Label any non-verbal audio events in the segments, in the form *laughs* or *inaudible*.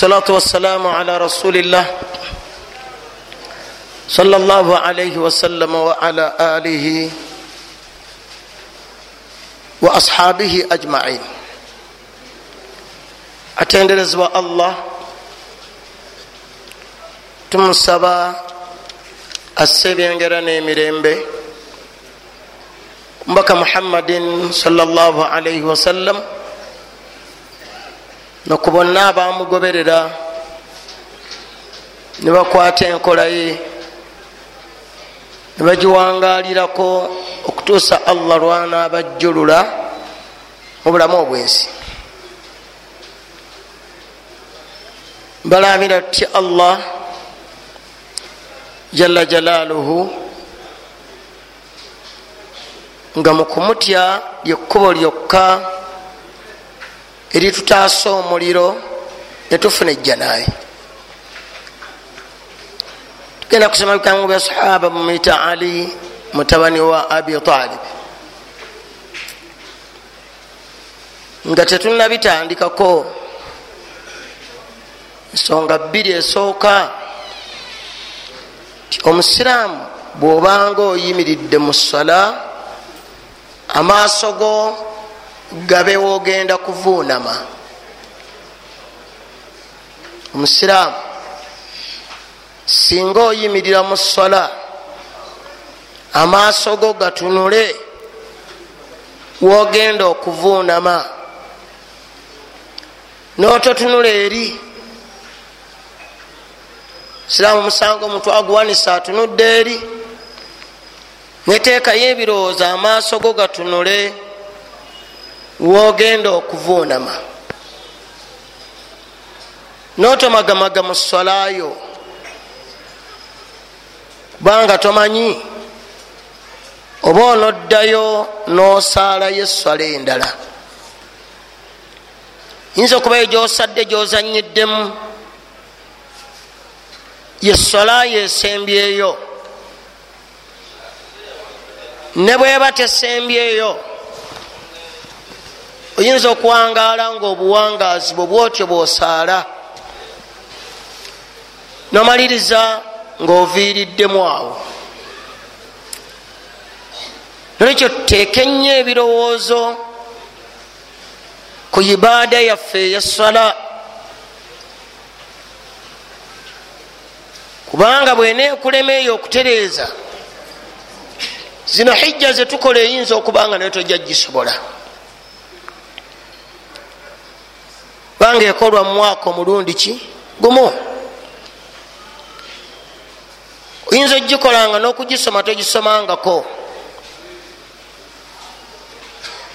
الصلاة والسلام على رسول الله صلى الله عليه وسلم وعلى آله وأصحابه أجمعين atenderezebwa allah tumusaba asse ebyengera n'emirembe mbaka muhammadin salllahalaihi wasallam noku bonna abamugoberera ne bakwata enkola ye ne bagiwangalirako okutuusa allah lwana abajjulula mu bulamu obwensi. Balamira tuti allah jalla jalaaluhu nga mukumutya lyekkubo lyokka eritutaasa omuliro netufuna ejjanaye tugenda kusoma bikangu bya sahaba mumuyita ali mutabani wa abi talib. Nga tetunabitandikako ensonga bbiri esooka. Ti omusiraamu bw'obanga oyimiridde mu sola amaaso go gabe woogenda kuvuunama omusiraamu singa oyimirira mu sola amaaso go gatunule woogenda okuvuunama n'ototunula eri. Siraamu musango omuntu aguwanisa atunudde eri. Neteekayo ebirowoozo amaaso go gatunule wogenda okuvuunama notomagamaga mu swalayo kubanga tomanyi. Oba onoddayo nosaalayo eswala endala? Yinza okubayo gyosadde gyozanyiddemu? Yeswalayo esembyeyo ne bweba tesembyeyo oyinza okuwangaala nga obuwangaazi bwe bwotyo bwosaala. Nomaliriza ngaoviiriddemu awo. Nolwekyo tuteeke nnyo ebirowoozo ku ibaada yaffe eyeswala kubanga bweneekulema eyo okutereeza zino hijja zetukola eyinza okubanga naye tojja gisobola kubanga ekolwa mu mwaka omulundi ki? Gumu. Oyinza ogikolanga n'okugisoma togisomangako.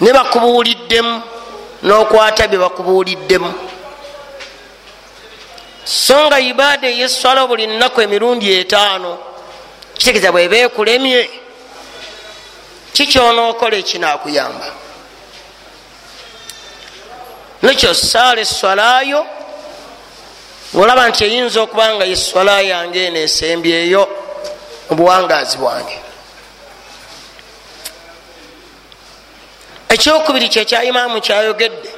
Ne bakubuuliddemu n'okwata bye bakubuuliddemu. So nga ibaada eyeswala buli nnaku emirundi etaano kitegeeza bweba ekulemye kikyonookola ekinakuyamba nekyo saala eswalayo olaba nti eyinza okuba nga yeswala yange enesembyeyo mu buwangaazi bwange. Ekyokubiri kyekya imaamu kyayogedde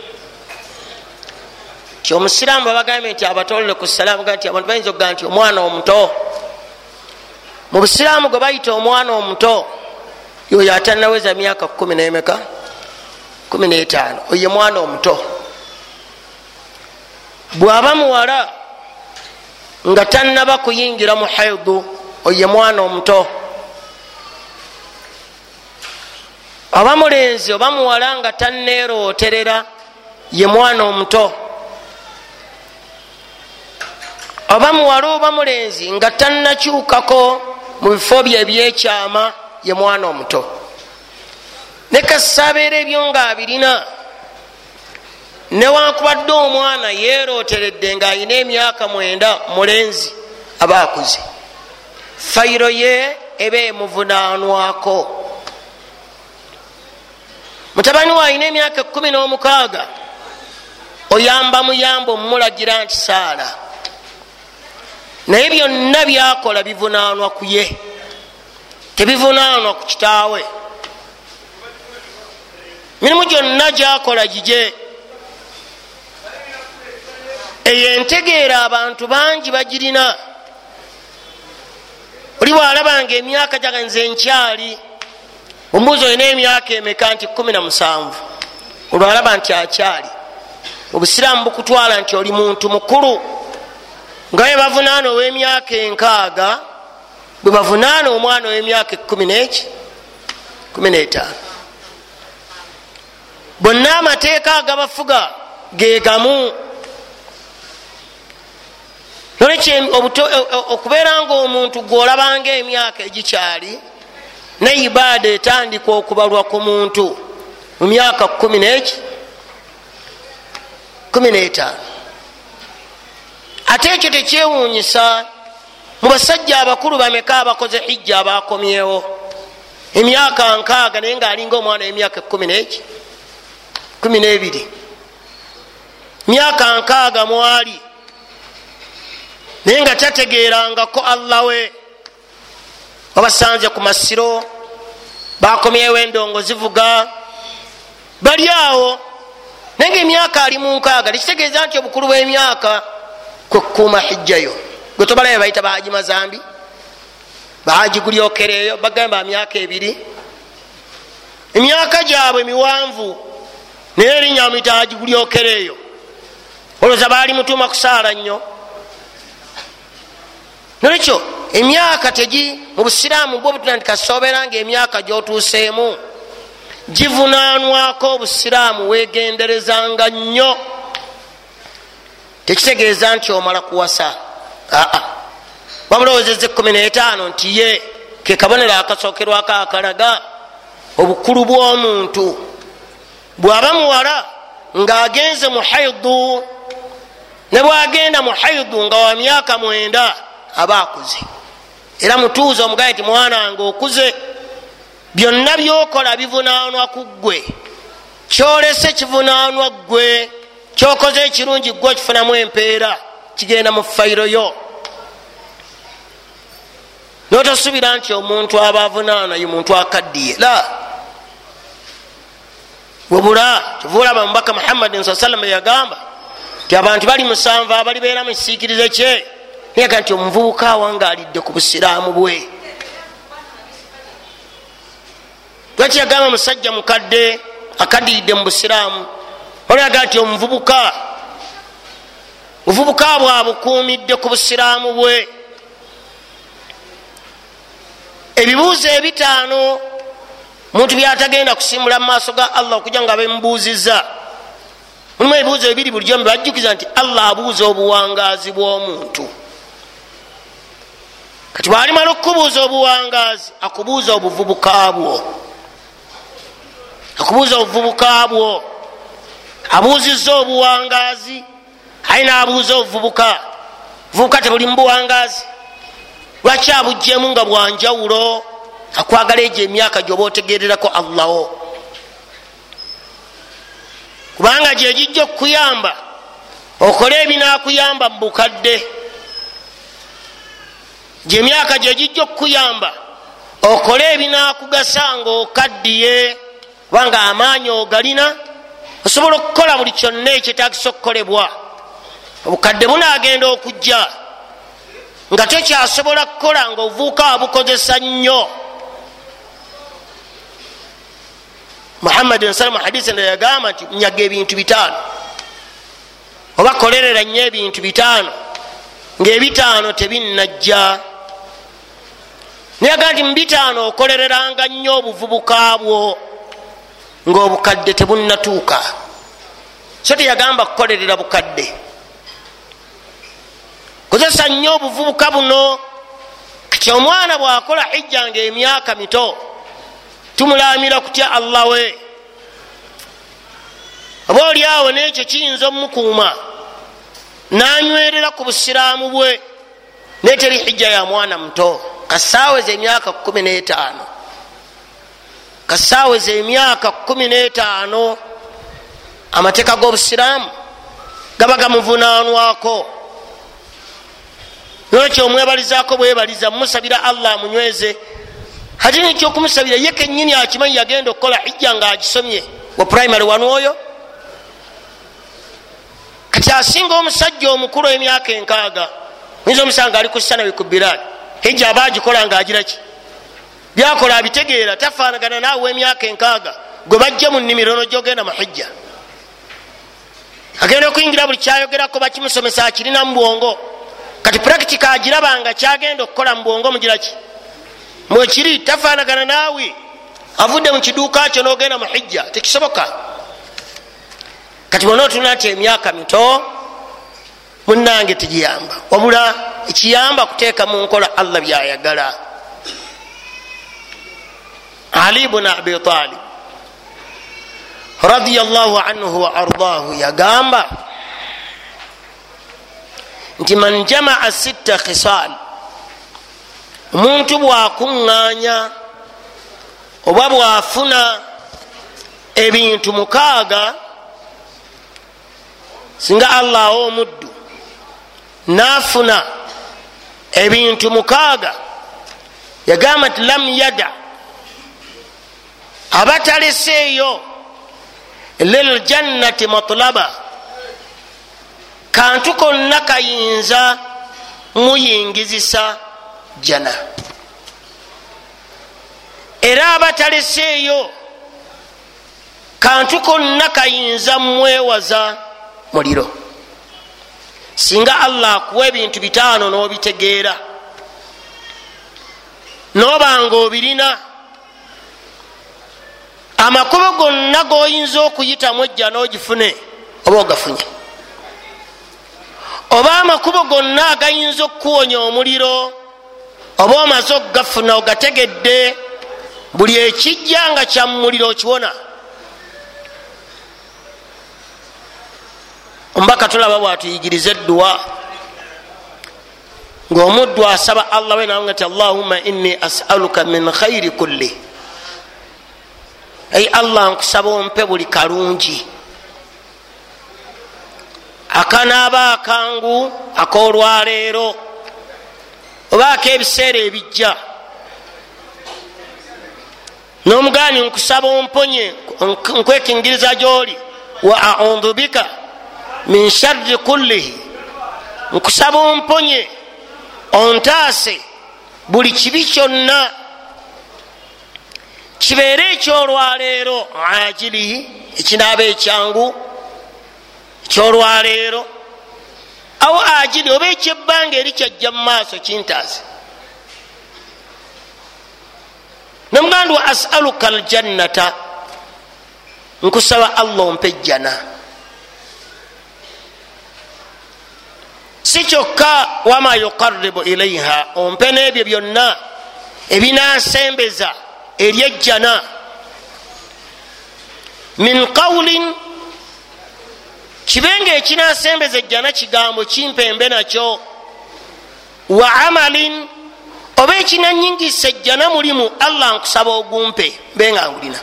ti omusiraamu babagambye nti abatolole ku salaamu ga nti abantu bayinza okugaa nti omwana omuto. Mu busiraamu gwe bayita omwana omuto yoyo atanaweza myaka kumi nemeka? Kumi netaano. Oye mwana omuto bwaba muwala nga tanaba kuyingira mu haidu oye mwana omuto. Oba mulenzi oba muwala nga taneeroterera ye mwana omuto. Oba muwala oba mulenzi nga tanakyukako mu bifo bye ebyekyama ye mwana omuto. Ne kasaabeera ebyo nga abirina newankubadde omwana yeeroteredde ng'ayina emyaka mwenda mulenzi aba akuze. Fayiro ye eba emuvunaanwako. Mutabani we ayina emyaka ekumi n'omukaaga oyamba muyamba omumulagira nti saala. Naye byonna byakola bivunaanwa ku ye. Tebivunaanwa ku kitaawe. Mirimu gyonna gyakola gije eyo entegeera abantu bangi bagirina. Oli bwalabanga emyaka gyaga nze nkyali ombuuzi olina emyaka emeka nti 17 olwalaba nti akyali. Obusiraamu bukutwala nti oli muntu mukulu. Nga bwe bavunaana ow'emyaka enkaaga bwe bavunaana omwana ow'emyaka 15 bonna amateeka agabafuga gegamu nolwekyo okubeera nga omuntu gwolabanga emyaka egikyali ne ibaada etandika okubalwa ku muntu mu myaka 15 ate ekyo tekyewuunyisa mu basajja abakulu bameka abakoze hijja abakomyewo emyaka nkaaga naye ngaalinga omwana w'emyaka 12 myaka nkaaga mwali naye nga tategerangako allah we. Wabasanze ku masiro bakomyewo endongo zivuga bali awo. Naye nga emyaka ali mu nkaaga tekitegeeza nti obukulu bw'emyaka kwekuuma hijjayo. Gwe tobalabe bayita bahaji mazambi bahaji gulyokereeyo bagamba myaka ebiri. Emyaka gyabwe miwanvu naye erinnya muyita haji gulyokereeyo olwoza baali mutuuma kusaala nnyo nolwekyo emyaka tegi mu busiraamu bwo butuna nti kasoobera nga emyaka gyotuuseemu givunanwako obusiraamu wegenderezanga nnyo. Tekitegeeza nti omala kuwasa aa wabulowozeza ekumi netaano nti ye ke kabonero akasookerwako akalaga obukulu bw'omuntu. Bwaba muwala ng'agenze mu haidu ne bwagenda mu haidu nga wa myaka mwenda aba akuze. Era mutuuze omugaye ti mwana wange okuze. Byonna byokola bivunanwa ku ggwe. Kyolese kivunanwa ggwe. Kyokoze ekirungi gwe kifunamu empeera kigenda mu fayiro yo. Notosubira nti omuntu aba avunaana ye muntu akaddiye. La. Webula kivuulaba mubaka muhammadin saa salama yagamba nti abantu bali musanvu abalibeera mu kisiikirize kye nayaga nti omuvubuka awangaalidde ku busiraamu bwe. Lwaki yagamba musajja mukadde akaddiridde mu busiraamu? Olyaga nti omuvubuka buvubuka bwabukuumidde ku busiraamu bwe. Ebibuuzo ebitaano muntu byatagenda kusimula mu maaso ga allah okujja nga bemubuuziza mulimu ebibuuzo bibiri bulijjo mbibajjukiza nti allah abuuza obuwangaazi bw'omuntu kati bwalimala okukubuuza obuwangaazi akubuuza obuvubuka bwo. Akubuuza obuvubuka bwo. Abuuziza obuwangaazi aye naabuuza obuvubuka. Buvubuka tebuli mu buwangaazi lwaki abujjemu nga bwanjawulo akwagala egyo emyaka gyoba otegererako allaho kubanga gyegijja okukuyamba okole ebinakuyamba mu bukadde gyemyaka gyegijja okukuyamba okole ebinakugasa nga okaddiye kubanga amaanyi ogalina osobola okukola buli kyonna ekyetagisa okukolebwa. Obukadde bunagenda okujja nga tekyasobola kukola nga ovuuka wabukozesa nnyo. Muhammadin salama hadisi nda yagamba nti nyaga ebintu bitaano oba kolerera nnyo ebintu bitaano ngaebitaano tebinajja nayagamba nti mubitaano okolereranga nnyo obuvubuka bwo ngaobukadde tebunatuuka so teyagamba kukolerera bukadde. Kozesa nnyo obuvubuka buno kati omwana bwakola hijja nga emyaka mito tumulamira kutya allah we? Oba oli awo nekyo kiyinza omukuuma nanywerera ku busiraamu bwe neteri hijja ya mwana muto kasaaweza emyaka kumi netaano. Kasaaweza emyaka kumi netaano amateeka g'obusiraamu gaba gamuvunanwako nolwekyo omwebalizaako bwebaliza musabira allah amunyweze. Ate nekyokumusabira ye kenyini akimanyi yagenda okukola hijja nga agisomye wa primary wanu oyo? Kati asinga omusajja omukulu emyaka enkaaga oyinza omusanga ali ku sanawi ku biraali hijja aba agikola nga agiraki byakola abitegeera tafaanagana naawe wemyaka enkaaga gwe bajja mu nnimiro nojogenda mu hijja. Agenda okuyingira buli kyayogerako bakimusomesa akirina mu bwongo kati purakitika agirabanga kyagenda okukola mu bwongo mugiraki mwekiri tafaanagana naawe avudde mu kiduuka kyo nogenda mu hijja tekisoboka. Kati bona otuna nti emyaka mito munange tegiyamba wabula ekiyamba kuteeka mu nkola allah byayagala. Ali bun abi talib radiallahu anhu wa ardahu yagamba nti man jamaa sitta khisal. Omuntu bwakuŋŋaanya oba bwafuna ebintu mukaaga singa allah awa omuddu nafuna ebintu mukaaga. Yagamba nti lam yada. Abataleseeyo liljannati matlaba. Kantu konna kayinza muyingizisa jana. Era abataleseeyo kantu konna kayinza mwewaza muliro singa allah akuwa ebintu bitaano n'obitegeera nobanga obirina amakubo gonna goyinza okuyitamu ejja n'ogifune oba ogafunye. Oba amakubo gonna agayinza okukuwonya omuliro oba omaze okugafuna ogategedde buli ekijja nga kyamumuliro okiwona omubaka tulaba bwatuyigiriza edduwa ngaomuddu asaba allah we nawe nga ti allahumma inni asaluka min khairi kulli. Ei allah nkusaba ompe buli kalungi. Akanaaba akangu akolwaleero oba akebiseera ebijja. Nomugani nkusaba omponye nkwekingiriza gyoli. Wa audhu bika min sharri kullihi. Nkusaba omponye ontaase buli kibi kyonna. Kibeere ekyolwaleero ajilihi ekinaaba ekyangu ekyolwaleero. Awo ajili oba ekyebbanga eri kyajja mu maaso kintaase. Nomugandi wa asaluka aljannata nkusaba allah ompe ejjana si kyokka wama yuqaribu ilaiha ompe n'ebyo byonna ebinansembeza eri ejjana min qawulin kibenga ekinasembeza ejjana kigambo kimpembe nakyo. Wa amalin oba ekinanyingisa ejjana mulimu allah nkusaba ogumpe benga ngulina.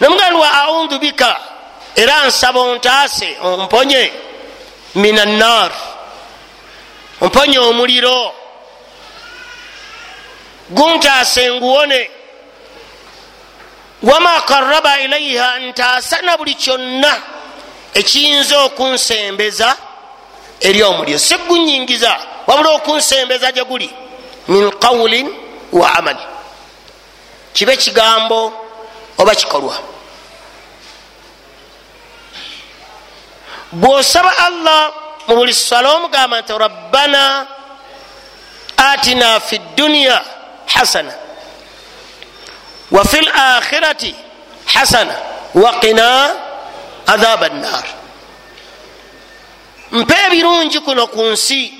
Nomugandi wa audhu bika era nsaba ontaase omponye min annar omponye omuliro. Guntaase nguwone. Wama karaba ilaiha ntaasana buli kyonna ekiyinza okunsembeza eri omuliro. Sigunyingiza wabula okunsembeza gye guli min qawulin wa amali. Kibe kigambo oba kikolwa bwosaba allah mu buli sala omugamba nti rabbana atina fi dduniya hasana wafi lakhirati hasana waqina adhaba nnar mpa ebirungi kuno ku nsi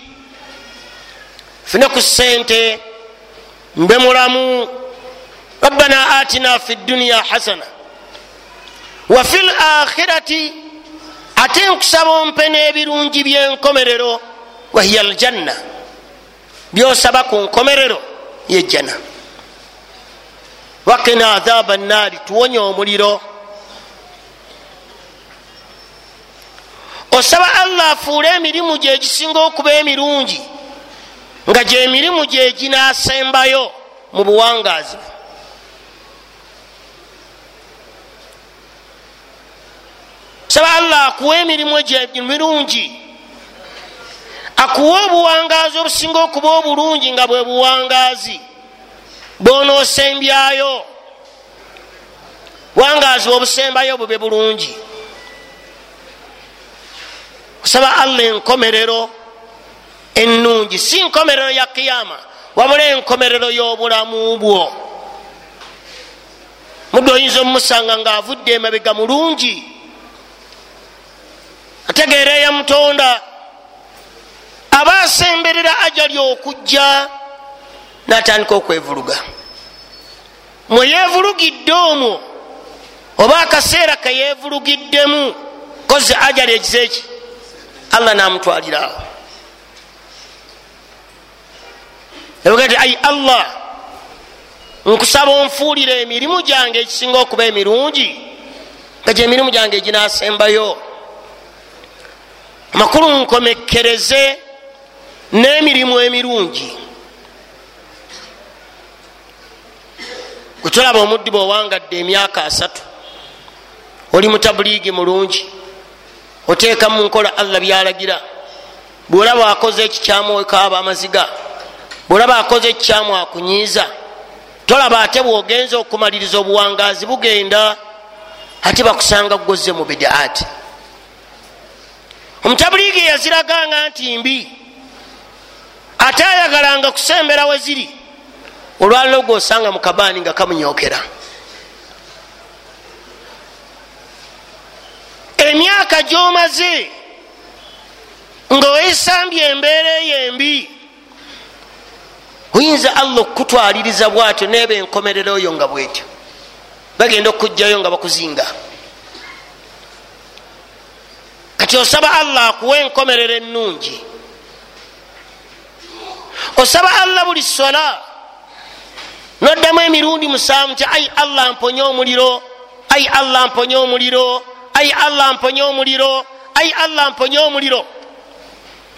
fune ku sente mbe mulamu rabbana atina fi dduniya hasana wafi lakhirati ate nkusaba ompe n'ebirungi byenkomerero wahiya aljanna. Byosaba ku nkomerero yejjana wakina adhaba naari tuwonye omuliro. Osaba allah afuule emirimu gye egisinga okuba emirungi nga gyemirimu gye ginasembayo mu buwangaazi saba allah akuwa emirimu emirungi akuwa obuwangaazi obusinga okuba obulungi nga bwe buwangaazi. Bwonoosembyayo. Buwangaazi obusembayo bube bulungi. Osaba allah enkomerero ennungi. Si nkomerero ya kiyama wabula enkomerero y'obulamu bwo. Mudde oyinza omumusanga ngaavudde emabega mulungi ategeera eya mutonda. Aba asemberera ajali okujja natandika okwevuluga. Mwe yevulugidde omwo oba akaseera keyevulugiddemu kozi ajali ekiseeki allah namutwaliraawo evuga ti ai allah nkusaba onfuulira emirimu gyange ekisinga okuba emirungi nga gyemirimu gyange eginasembayo amakulu nkomekkereze n'emirimu emirungi. Gwetulaba omuddi bweowangadde emyaka asatu oli mutabuliigi mulungi oteeka mu nkola allah byalagira. Bwolaba akoze ekikyamu ekaaba amaziga bwolaba akoze ekikyamu akunyiiza tolaba ate bwogenza okumaliriza obuwangazi bugenda ate bakusanga gwoze mu bidaati omutabuliigi yaziraganga nti mbi ate ayagalanga kusembera we ziri. Olwaliro gweosanga mu kabaani nga kamunyokera emyaka gyomaze nga wesambye embeera eyo embi oyinza allah okutwaliriza bwatyo neba enkomerero oyo nga bwetyo. Bagenda okugjayo nga bakuzinga kati osaba allah akuwa enkomerero ennungi. Osaba allah buli sola noddamu emirundi musanvu ti ai allah mponye omuliro ai allah mponye omuliro ai allah mponye omuliro ai allah mponye omuliro.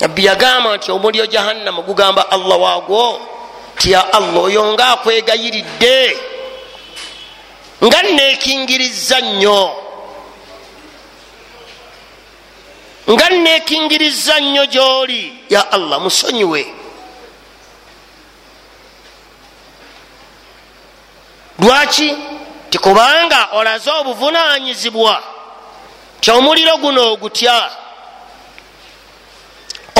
Nabbi yagamba nti omuliro jahannamu gugamba allah waagwo ti ya allah oyo nga akwegayiridde nga nekingiriza nnyo nga nekingiriza nnyo gyoli. Ya allah musonyiwe. Lwaki? Tikubanga olaze obuvunanyizibwa kyomuliro guno ogutya.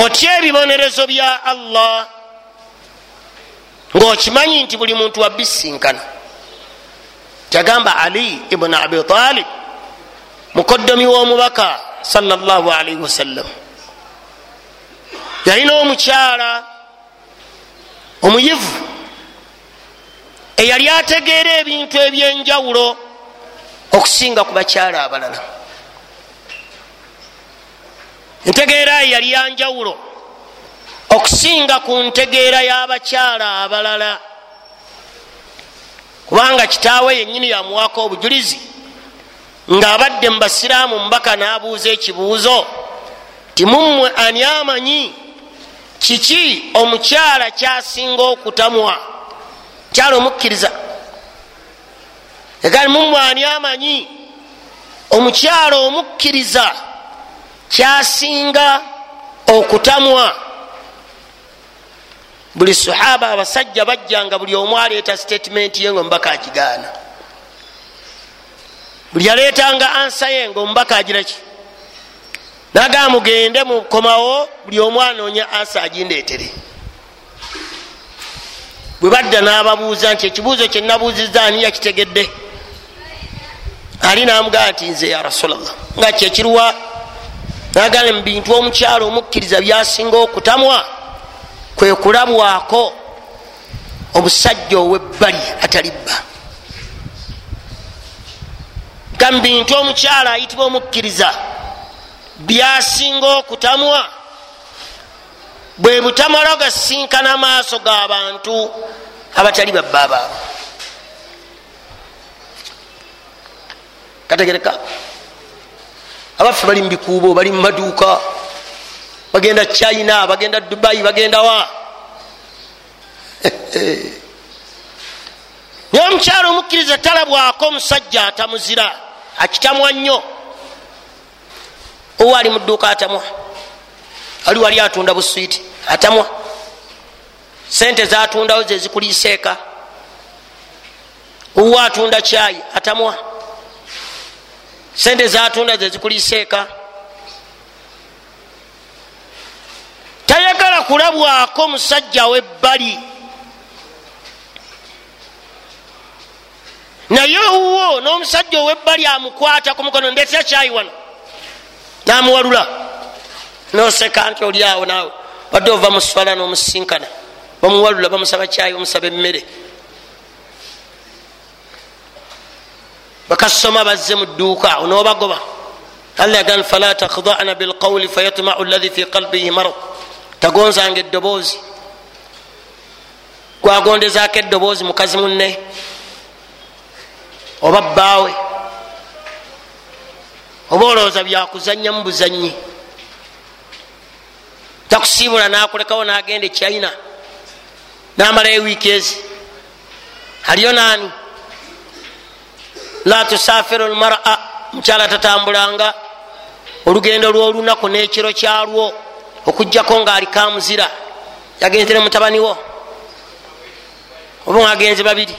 Otya ebibonerezo bya allah ngaokimanyi nti buli muntu wabisinkana kyagamba ali ibuni abi talib mukoddomi w'omubaka salaalii wasallam yalina omukyala omuyivu eyali ategeera ebintu ebyenjawulo okusinga ku bakyala abalala. Entegeera ye yali yanjawulo okusinga ku ntegeera y'abakyala abalala. Kubanga kitaawe yenyini yamuwako obujulizi ng'abadde mu basiraamu mubaka n'abuuza ekibuuzo timummwe ani amanyi? Kiki omukyala kyasinga okutamwa? Kyala omukkiriza? Egali mummwe ani amanyi? Omukyala omukkiriza kyasinga okutamwa? Buli sahaba abasajja bajjanga buli omu aleeta statement ye nga omubaka akigaana buli aleetanga ansa ye nga omubaka agiraki nagaa mugende mukomawo buli omu anoonya ansa agindeetere. Bwe badda n'ababuuza nti ekibuuzo kyenabuuziza ani yakitegedde? Ali namugaa nti nze ya rasulllah nga kyekiruwa nagale mu bintu omukyalo omukkiriza byasinga okutamwa kwe kulabwako omusajja ow'ebbali atalibba ga mu bintu omukyalo ayitibwa omukkiriza byasinga okutamwa bwe butamala gasinkana maaso g'abantu abatali babba abaabo kategereka abaffe bali mubikuubo bali mumaduuka bagenda china bagenda dubai bagenda wa *laughs* naye omukyalo omukkiriza talabwako omusajja atamuzira. Akitamwa nnyo. Owa ali muduuka atamwa? Ali wali atunda buswiti atamwa? Sente zatundawo zezikuliiseeka owa atunda kyayi atamwa? Sente zatunda zezikuliiseeka tayagala kulabwako musajja webbali naye owuwo n'omusajja owebbali amukwata ku mukono ndetera kyayi wano? Namuwalula. Noseka nti oliawo naawe. Badde ova mu swala n'omusinkana bamuwalula bamusaba kyayi bamusaba emmere. Bakasoma bazze mu dduuka onoobagoba allah yagan fala takhdana bilqawli fayatmau llahi fi qalbihi marad. Tagonzanga eddoboozi. Gwagondezako eddoboozi mukazi munne oba bbaawe oba olowooza byakuzanya mu buzanyi takusiibula nakulekawo nagenda ekyina namalayo wiiki ezi. Aliyo naani la tusafiru lmara mukyala tatambulanga olugendo lwolunaku nekiro kyalwo okugjako ngaali kamuzira yagenzere mutabaniwo oba ngagenze babiri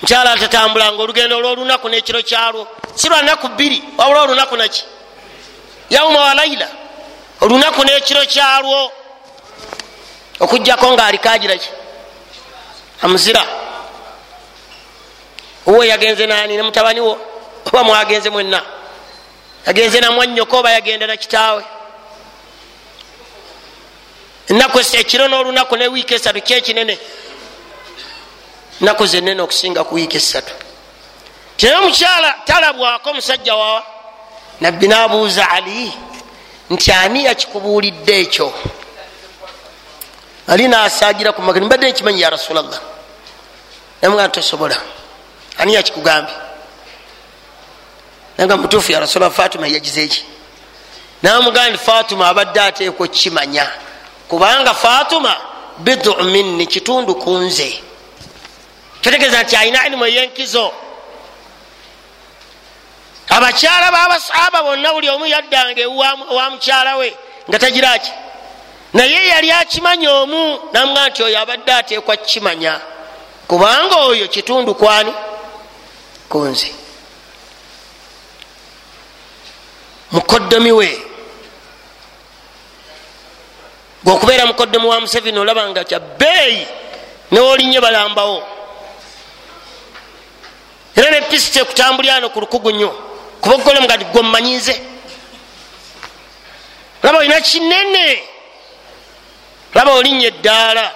mukyala atatambulanga olugendo olwolunaku nekiro kyalwo. Si lwanaku bbiri wabula olunaku naki yauma wa laila olunaku nekiro kyalwo. Okugjako ngaali kagiraki amuzira. Owe yagenze nani ne mutabani wo? Oba mwagenze mwenna? Yagenze namwanyoko oba yagenda nakitaawe enaku ekiro n'olunaku ne wiiki esatu kyekinene naku zenene okusinga ku wiiki esatu tinaye omukyala talabwako musajja wawa nabbi nabuuza ali nti ani yakikubuulidde ekyo? Ali nasagira ku magani mbadde nkimanyi ya rasulllah namuga tosobola. Ani yakikugambye naga mutuufu ya rasulllah fatuma yagizeeki namugaa nti fatuma abadde ateekwa okukimanya kubanga fatuma bidu minni kitundu kunze kyotegeeza nti alina ilimu eyenkizo. Abakyala babasahaba bonna buli omu yaddanga ewa mukyala we nga tagiraki naye yali akimanya omu namuga nti oyo abadde ateekwa kukimanya. Kubanga oyo kitundu kwani? Kunze mukoddomi we. Gweokubeera mukoddomi wa museveni olaba nga kyabbeeyi newolinye balambawo era nepisita ekutambulirano ku lukugu nnyo kuba ogole mugati gwe mumanyinze laba olina kinene. Laba olinnya eddaala.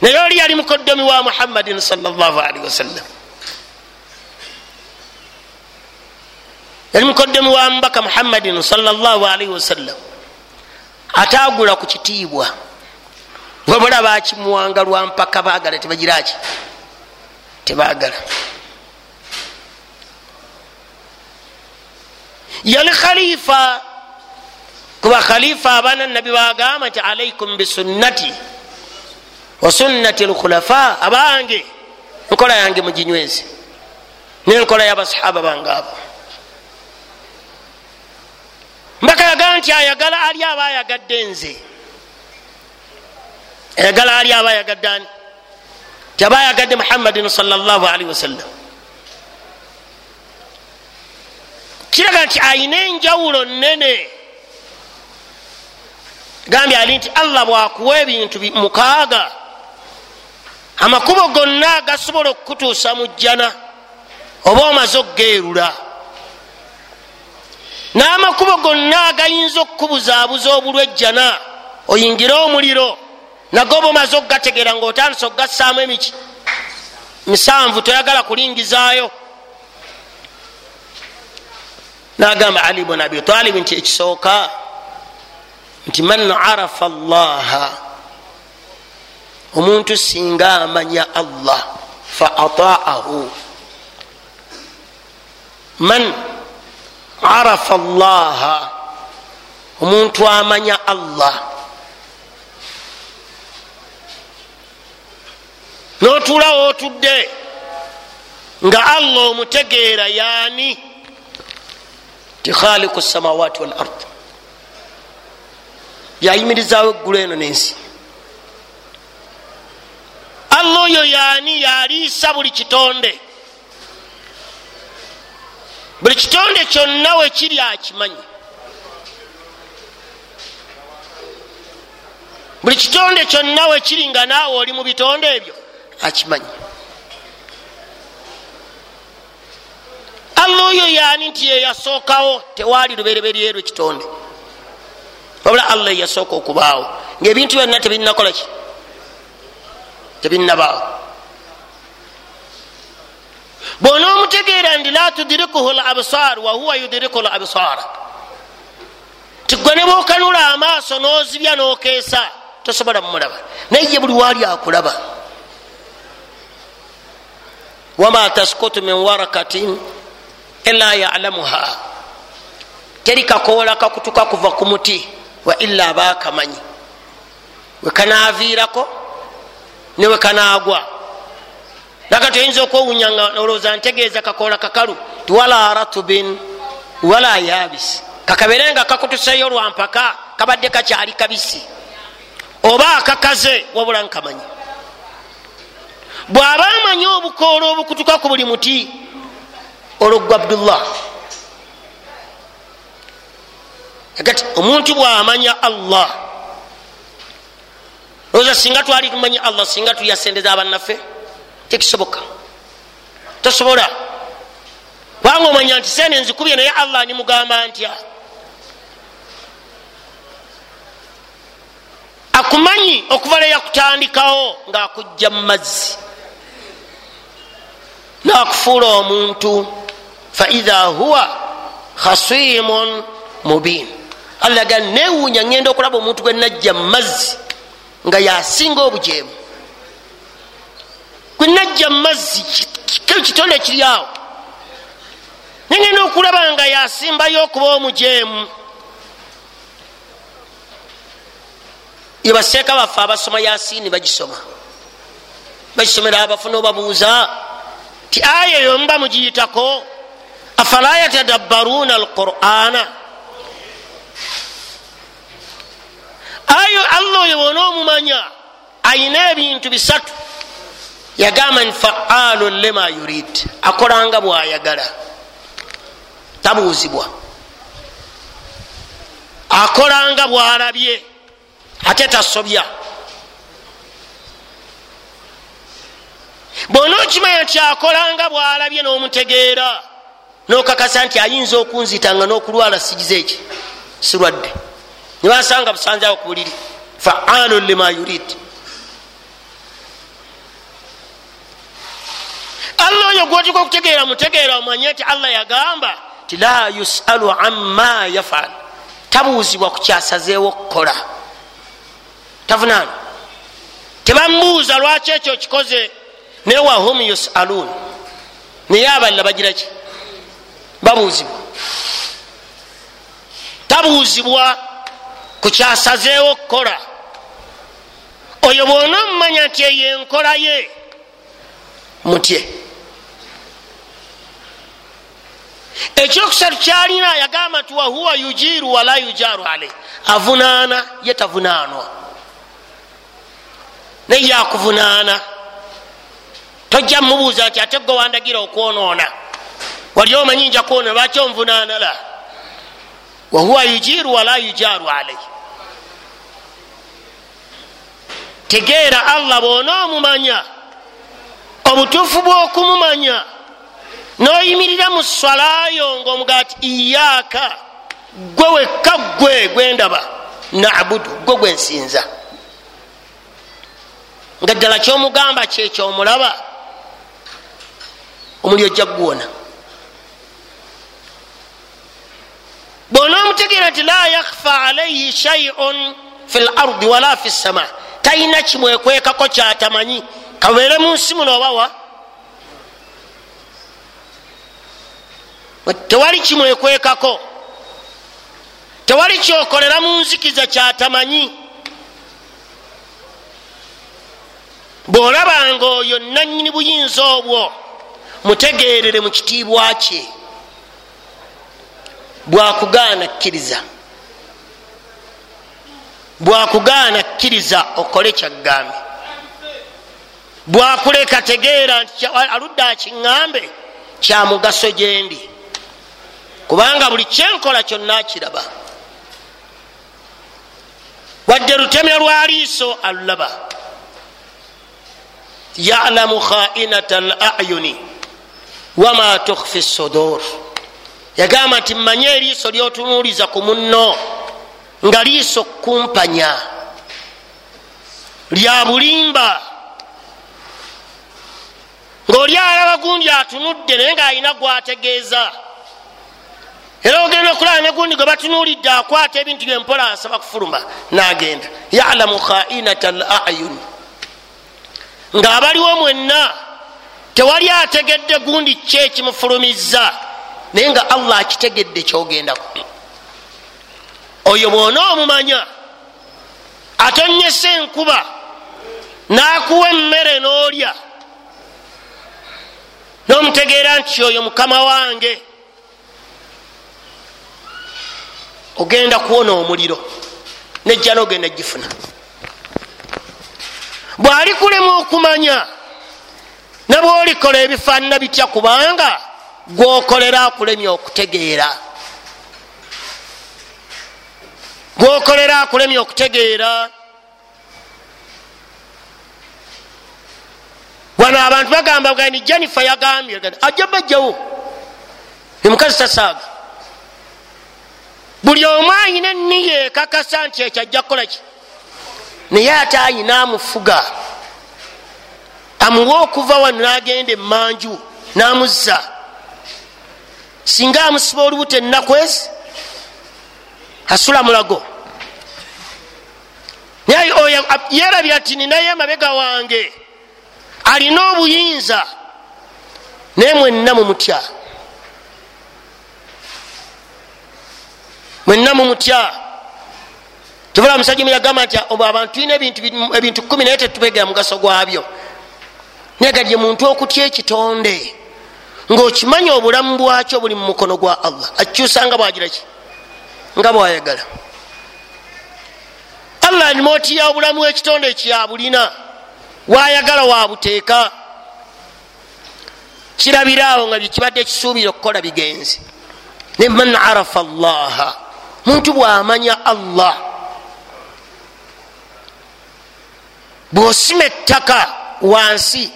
Naye oli yali mukoddomi wa muhammadin salllahalihi wasallam yali mukoddomi wa mubaka muhammadin salllahalihi wasallam atagula ku kitiibwa. Wabula bakimuwanga lwampaka bagala tebagiraki tebagala. Yali khalifa kuba khalifa abaana nabi bagamba nti alaikum bisunnati wa sunnati lkhulafa. Abange enkola yange muginywezi nenkola yabasahaba bange abo. Mbaka yagamba nti ayagala ali aba ayagadde nze? Ayagala ali aba ayagadde ani nti aba ayagadde muhammadin salllahalihi wasallam. Kiraga nti ayina enjawulo nene gambye ali nti allah bwakuwa ebintu mukaaga amakubo gonna gasobola okukutuusa mu jjana oba omaze okugeerula n'amakubo gonna agayinza okukubuzaabuza obulwejjana oyingire omuliro nago oba omaze okugategeera ngaotandisa okugassaamu emiki. Misanvu toyagala kulingizaayo. Nagamba ali bun abi talibi nti ekisooka nti man arafa allaha omuntu singa amanya allah fa ataahu. Man arafa allaha omuntu amanya allah notuulawo otudde nga allah omutegeera yaani ti khaliku samawati wal ard. Yayimirizawo eggulu eno nensi. Allah oyo yaani yaliisa buli kitonde. Buli kitonde kyonna wekiri akimanyi. Buli kitonde kyonna wekiri nga naawe oli mu bitonde ebyo akimanyi allah oyo yaani nti yeyasookawo tewaali lubereberyeru ekitonde wabula allah yeyasooka okubaawo. Ngaebintu byonna tebinakolaki tebinabaawo bwona omutegeera ndi la tudirikuhu l absar wahuwa yudiriku l absara tigwe ne bwokanula amaaso nozibya nokeesa tosobola mumulaba naye ye buli waali akulaba wama taskutu min warakatin ila yalamuha teri kakoola kakutuka kuva ku muti wa ila abakamanyi wekanaviirako newekanaagwa nakati oyinza okwewunya nga olowooza ntegeeza kakoola kakalu tiwala ratubin wala yabisi kakabere nga kakutuseyo lwampaka kabadde kakyali kabisi. Oba akakaze wabula nkamanyi bw'aba amanyi obukoola obukutuka ku buli muti olwogwa abdullah. Agati omuntu bwamanya allah oza singa twali tumanyi allah singa tuyasendeza abannaffe tekisoboka. Tosobola. Kubanga omanya nti sene nzikubye naye allah nimugamba ntya? Akumanyi okuva leyakutandikawo ngaakujja mu mazzi nakufuula omuntu faidha huwa khasimun mubin. Allah ga newuunya ngenda okulaba omuntu gwe najja mu mazzi nga yasinga obujeemu. Gwe najja mu mazzi kitonde kiri awo. Nengenda okulaba nga yasimbayo okuba omujeemu. Yebaseeka baffe abasoma yasiini bagisoma. Bagisomera abafuna obabuuza ti aya eyo muba mugiyitako afala yatadabbaruuna alqur'ana? Ayo allah oyo bona omumanya ayina ebintu bisatu. Yagamba nti faalu lema yurid. Akolanga bwayagala. Tabuuzibwa. Akolanga bwalabye ate tasobya bona okimanya nti akolanga bwalabye n'omutegeera nokakasa nti ayinza okunzitanga n'okulwala sigize eki sirwadde. Nibasanga busanzawo ku buliri. Faalu lima yurid. Allah oyo gwotika okutegeera mutegeera omanye nti allah yagamba ti la yusalu amma yafal. Tabuuzibwa ku kyasazeewo okukola. Tavunaana tebamubuuza lwaki ekyo kikoze naye wahum yusalun? Naye abalala bagiraki babuuzibwa. Tabuuzibwa ku kyasazeewo okukola. Oyo bwona omumanya nti eyo enkola ye mutye. Ekyokusatu kyalina yagamba nti wahuwa yujiru wala yujaru alei avunaana ye tavunaanwa. Naye yakuvunaana tojja mumubuuza nti ate gwe wandagira okwonoona? Wali omanyi nja kwona lwaki onvunaana la? Wahuwa yujiru wala yujaru alei tegeera allah bwona omumanya obutuufu bwokumumanya noyimirira mu swalayo ngaomuga ti iyaka gwe wekka gwe gwendaba nabudu gwe gwensinza nga ddala kyomugamba kyekyomulaba omuli ojja kuguwona bwona omutegeera nti la yakhfa alaihi shaiun fi lardi wala fi ssama talina kimwekwekako kyatamanyi kabeere mu nsi muno obawa tewali kimwekwekako tewali kyokolera mu nzikiza kyatamanyi. Bwolabanga oyo nanyini buyinza obwo mutegerere mu kitiibwa kye. Bwakugaana kkiriza bwakugaana kkiriza okole kyagambe bwakuleka tegeera nti aludde akiŋŋambe kyamugaso gyendi kubanga buli kyenkola kyonna kiraba. Wadde lutemya lwa liiso alulaba yalamu khainata al ayuni wama tukhfi sudur. Yagamba nti mmanye eriiso lyotunuuliza ku munno nga liiso kumpanya lya bulimba. Ngaoli alaba gundi atunudde naye ngaalina gwategeeza. Era ogenda okulaba ne gundi gwe batunuulidde akwata ebintu byempola asaba kufuluma nagenda. Yalamu khainata al ayuni ng'abaliwo mwenna tewali ategedde gundi ki ekimufulumiza naye nga allah akitegedde kyogendako oyo bwona omumanya atonyesa enkuba n'akuwa emmere n'olya n'omutegeera nti oyo mukama wange. Ogenda kuwona omuliro nejja n'ogenda gifuna. Bwali kulemu okumanya nabwolikola ebifaanana bitya? Kubanga gwokolera akulemya okutegeera. Gwokolera akulemya okutegeera. Wano abantu bagamba gani jenifa yagambye ajja bajjawo. Emukazi tasaaga. Buli omu ayina eniya ekakasa nti ekyo ajja kukolaki naye ate ayina amufuga amuwe okuva wano nagenda emanju namuzza. Singa amusiba olubuto enaku ezi asula mulago. Yerabira ti ninaye emabega wange alina obuyinza naye mwenna mumutya. Mwenna mumutya. Tubula musajja muyagamba nti abantu tulina ebintu kumi naye tetutegera mugaso gwabyo naye gadye muntu okutya ekitonde ngaokimanya obulamu bwakyo buli mu mukono gwa allah akikyusanga bwagiraki nga bwayagala. Allah nimootiya obulamu bwekitonde ekyabulina wayagala wabuteeka. Kirabiraawo nga byekibadde kisuubire okukola bigenzi. Ne man arafa allaha muntu bwamanya allah. Bwosima ettaka wansi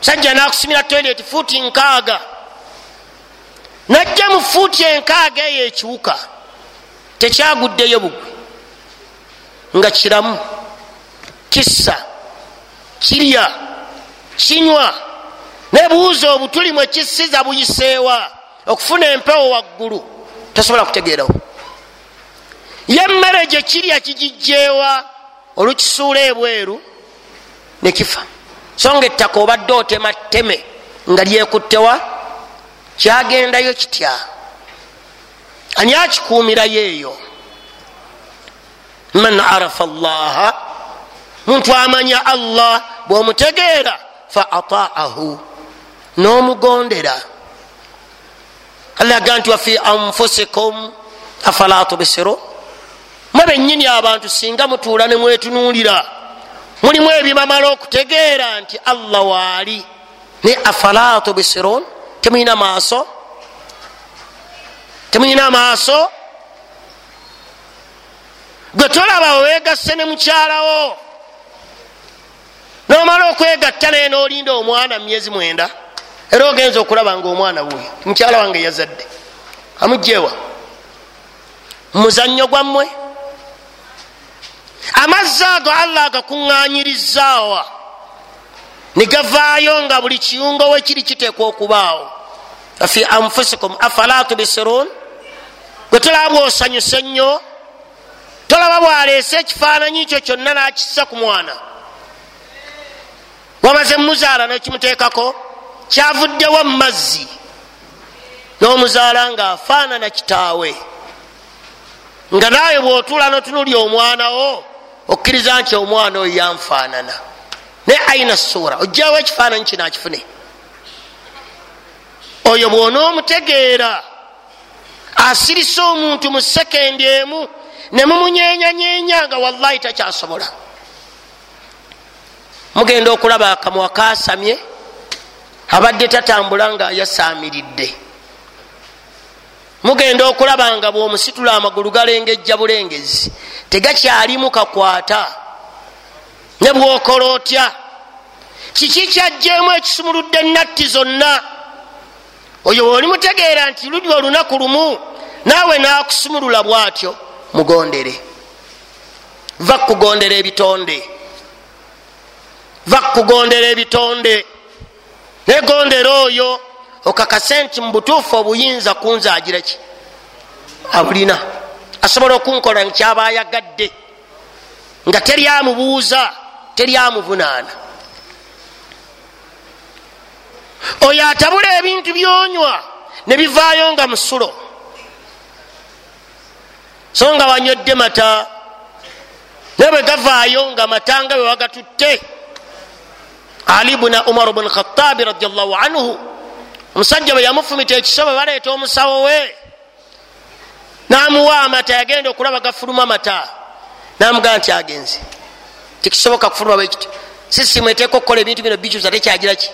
sajja nakusimira toilet fuuti nkaaga. Najja mu fuuti enkaaga eyo ekiwuka tekyaguddeyo bugwe. Nga kiramu kissa kirya kinywa nebuuza obutuli mwe kisiza buyiseewa. Okufuna empewo waggulu tosobola kutegeerawo. Yemmere gye kirya kigijjeewa olukisuula ebweru nekifa so nga ettaka obadde otema tteme nga lyekuttewa kyagendayo kitya? Ani akikuumirayo eyo? Man arafa allaha muntu amanya allah bwomutegeera fa ataahu n'omugondera. Allaga nti wafi anfusikum afala tubisiru? Mwe bennyini abantu singa mutuula ne mwetunuulira mulimu ebibamala okutegeera nti allah waali ne afala tubisirun temulina maaso? Temulina maaso? Gwe tolaba wewegasse ne mukyalawo nomala okwegatta naye nolinda omwana myezi mwenda era ogenza okulaba nga omwana wuuyo mukyala wange yazadde. Amugjewa muzannyo gwammwe amazzi ago allah agakuŋŋanyirizaawa ne gavaayo nga buli kiyungo we kiri kiteekwa okubaawo. Afi anfusikum afala tubisirun gwe tolaba bwosanyusa ennyo tolaba bwaleese ekifaananyi kyo kyonna nakissa ku mwana? Wamaze muzaala nokimuteekako kyavuddewo mumazzi n'omuzaala ngaafaanana kitaawe. Nga naawe bwotuula notunulya omwanawo okkiriza nti omwana oyo yanfaanana. Naye aina suura ojjawo ekifaananyi kino akifune. Oyo bwonoomutegeera asirisa omuntu mu sekendi emu nemumunyenyanyenya nga wallahi takyasobola. Mugenda okulaba akamwa kasamye abadde tatambula nga yasaamiridde mugenda okulaba nga bwomusitula amagulu galengejja bulengezi tegakyalimu kakwata. Ne bwokola otya? Kiki kyajjeemu ekisumuludde natti zonna? Oyo bwoli mutegeera nti luli olunaku lumu naawe nakusumulula bwatyo mugondere. Va kugondera ebitonde. Va kugondera ebitonde. Negondera oyo okakase nti mubutuufu obuyinza kunzaagira ki? Abulina. Asobola okunkola nkyaba ayagadde nga teryamubuuza teryamuvunaana. Oyo atabula ebintu byonywa nebivaayo nga musulo. So nga wanywedde mata naye bwe gavaayo nga matanga bwe wagatutte. Ali buna umar bn khatabi radiallahu anhu omusajja bwe yamufumita ekisobe baleeta omusawo we namuwa amata yagenda okulaba gafuluma mata namugaa nti agenze. Tikisoboka kufuluma bwekiti sisimu eteeka okukola ebintu bino bikyusa tekyagira ki?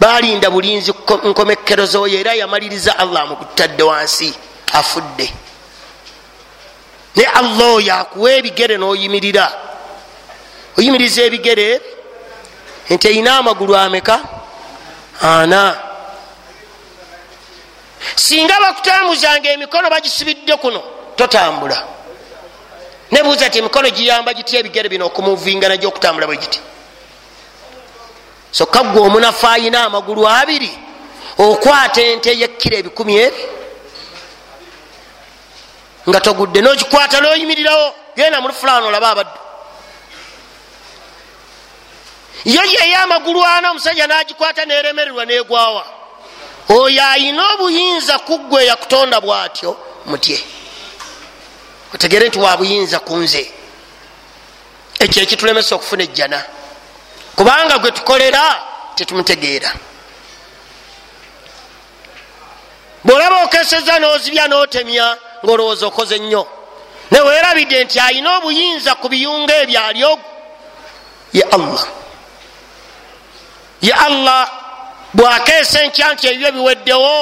Balinda bulinzi nkomekerezo oyo era yamaliriza allah mukutadde wansi afudde. Ne allah oyo akuwa ebigere noyimirira. Oyimiriza ebigere? Nti eyina amagulu ameka ana. Singa bakutambuzanga emikono bagisibidde kuno totambula. Nebuuza ti emikono giyamba gitya ebigere bino okumuvinga najyo okutambula bwe giti? Sokka gwe omunafu ayina amagulu abiri okwata ente yekkira ebikumi ebi nga togudde nokikwata noyimirirawo genda mulufulano olaba abaddu yo yeyo amagulu ana omusajja nagikwata neremererwa negwawa. Oyo ayina obuyinza kuggwe yakutonda bwatyo mutye. Otegere nti wabuyinza kunze ekyo ekitulemesa okufuna ejjana. Kubanga gwe tukolera tetumutegeera. Bwolaba okeseza nozibya notemya ngaolowooza okoze nnyo. Neweerabidde nti ayina obuyinza ku biyunga ebyo alyogu ye allah ye allah bwakeesa enkya nti ebyo biweddewo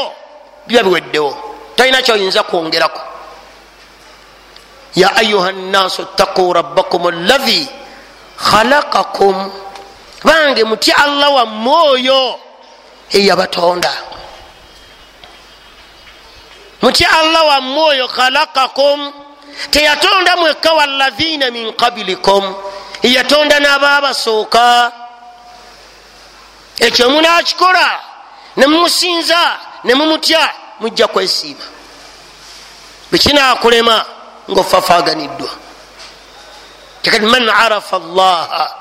biba biweddewo. Talina kyoyinza kwongerako. Ya ayuha nnaasu ttaquu rabbakum allahi khalaqakum. Bange mutya allah wamme oyo eyabatonda. Mutya allah wamme oyo khalaqakum. Teyatonda mwekka walahina min qablikum. Yatonda n'ababasooka ekyo munakikola nemumusinza nemumutya mujja kwesiima. Bwekinakulema ngaofafaganiddwa tekati man arafa allaha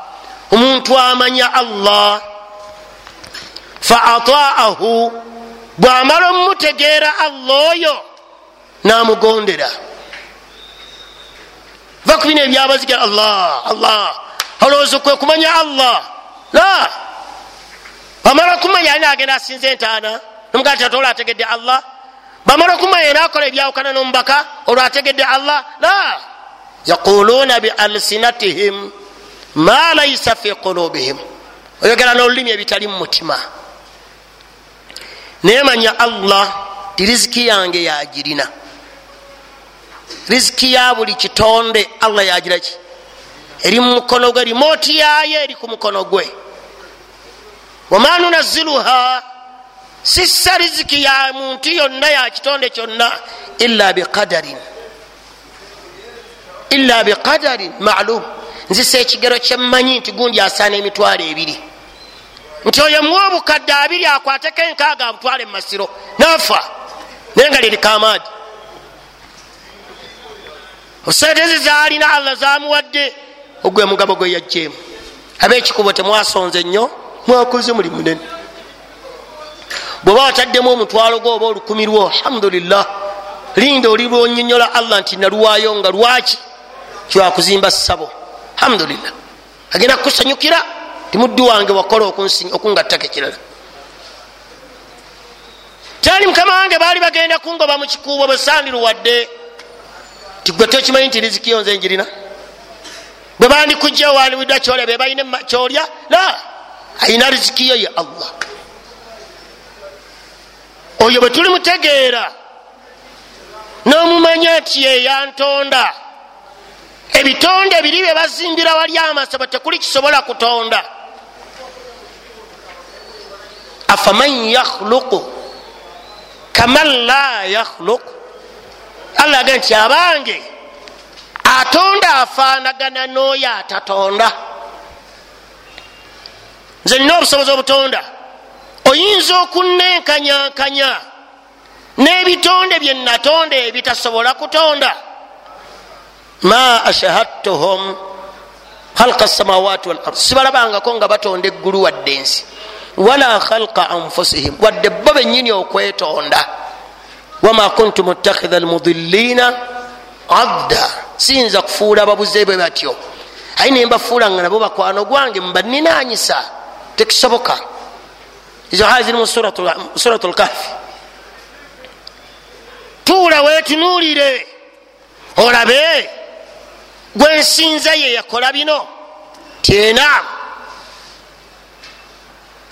omuntu amanya allah fa ataahu bwamala omumutegeera allah oyo namugondera. Va ku bino ebyabaziga allah allah olowooza kwe kumanya allah? La bamala okumanya ali nagenda asinza entaana? Nomugaa ti atola ategedde allah? Bamala okumanya nakola ebyawukana nomubaka olwo ategedde allah? La. Yaquluuna bialsinatihim ma laisa fi qulubihim. Oyogera n'olulimi ebitali mu mutima. Naye manya allah ti riziki yange yagirina riziki ya buli kitonde allah yagira ki eri mu mukono gwe rimooti yayo eri ku mukono gwe wama nunaziluha sissa riziki ya muntu yonna ya kitonde kyonna illa biqadarin illa biqadarin malum. Nzisa ekigero kyemmanyi nti gundi asaana emitwalo ebiri. Nti oyo muwa obukadde abiri akwateko enkaaga abutwale mumasiro nafa. Naye nga lirikamaadi osente zaalina allah zamuwadde ogwe mugabo gwe yajjeemu. Abekikubo temwasonze nnyo mwakoze muli munene. Bweoba wataddemu omutwalo gwo oba olukumi lwo alhamdulillah linda oli lwonyonyola allah nti naluwayo nga lwaki kyakuzimba ssabo? Alhamdulillah. Agenda kukusanyukira ti muddi wange wakola okungattako ekirala. Tani mukama wange baali bagenda kungoba mu kikuubo bwesandiruwadde tigwe tokimanyi nti rizikio nze njirina? Bwe bandikujjawo waniwidwa kyolya be balina kyolya? La ayina rizikiyo ye allah. Oyo bwe tuli mutegeera n'omumanya nti yeyantonda ebitonde biri bye bazimbira wali amasaba tekuli kisobola kutonda. Afaman yakhluqu kaman la yakhluqu? Allah aga nti abange atonda afaanagana n'oyo atatonda nze nina obusobozi obutonda. Oyinza okunenkanyankanya n'ebitonde bye natonda ebitasobola kutonda. Ma ashahadtuhum khalqa samawati walard sibalabangako nga batonda eggulu wadde ensi. Wala khalqa anfusihim. Wadde bo benyini okwetonda. Wama kuntu mutakhidha almudillina adda. Siyinza kufuula ababuze bwe batyo. Aye nembafuula nga nabo bakwano gwange mubaninanyisa tekisoboka izo aya ziri mu surat lkahfi tuula wetunuulire olabe gwensinza ye yakola bino tyena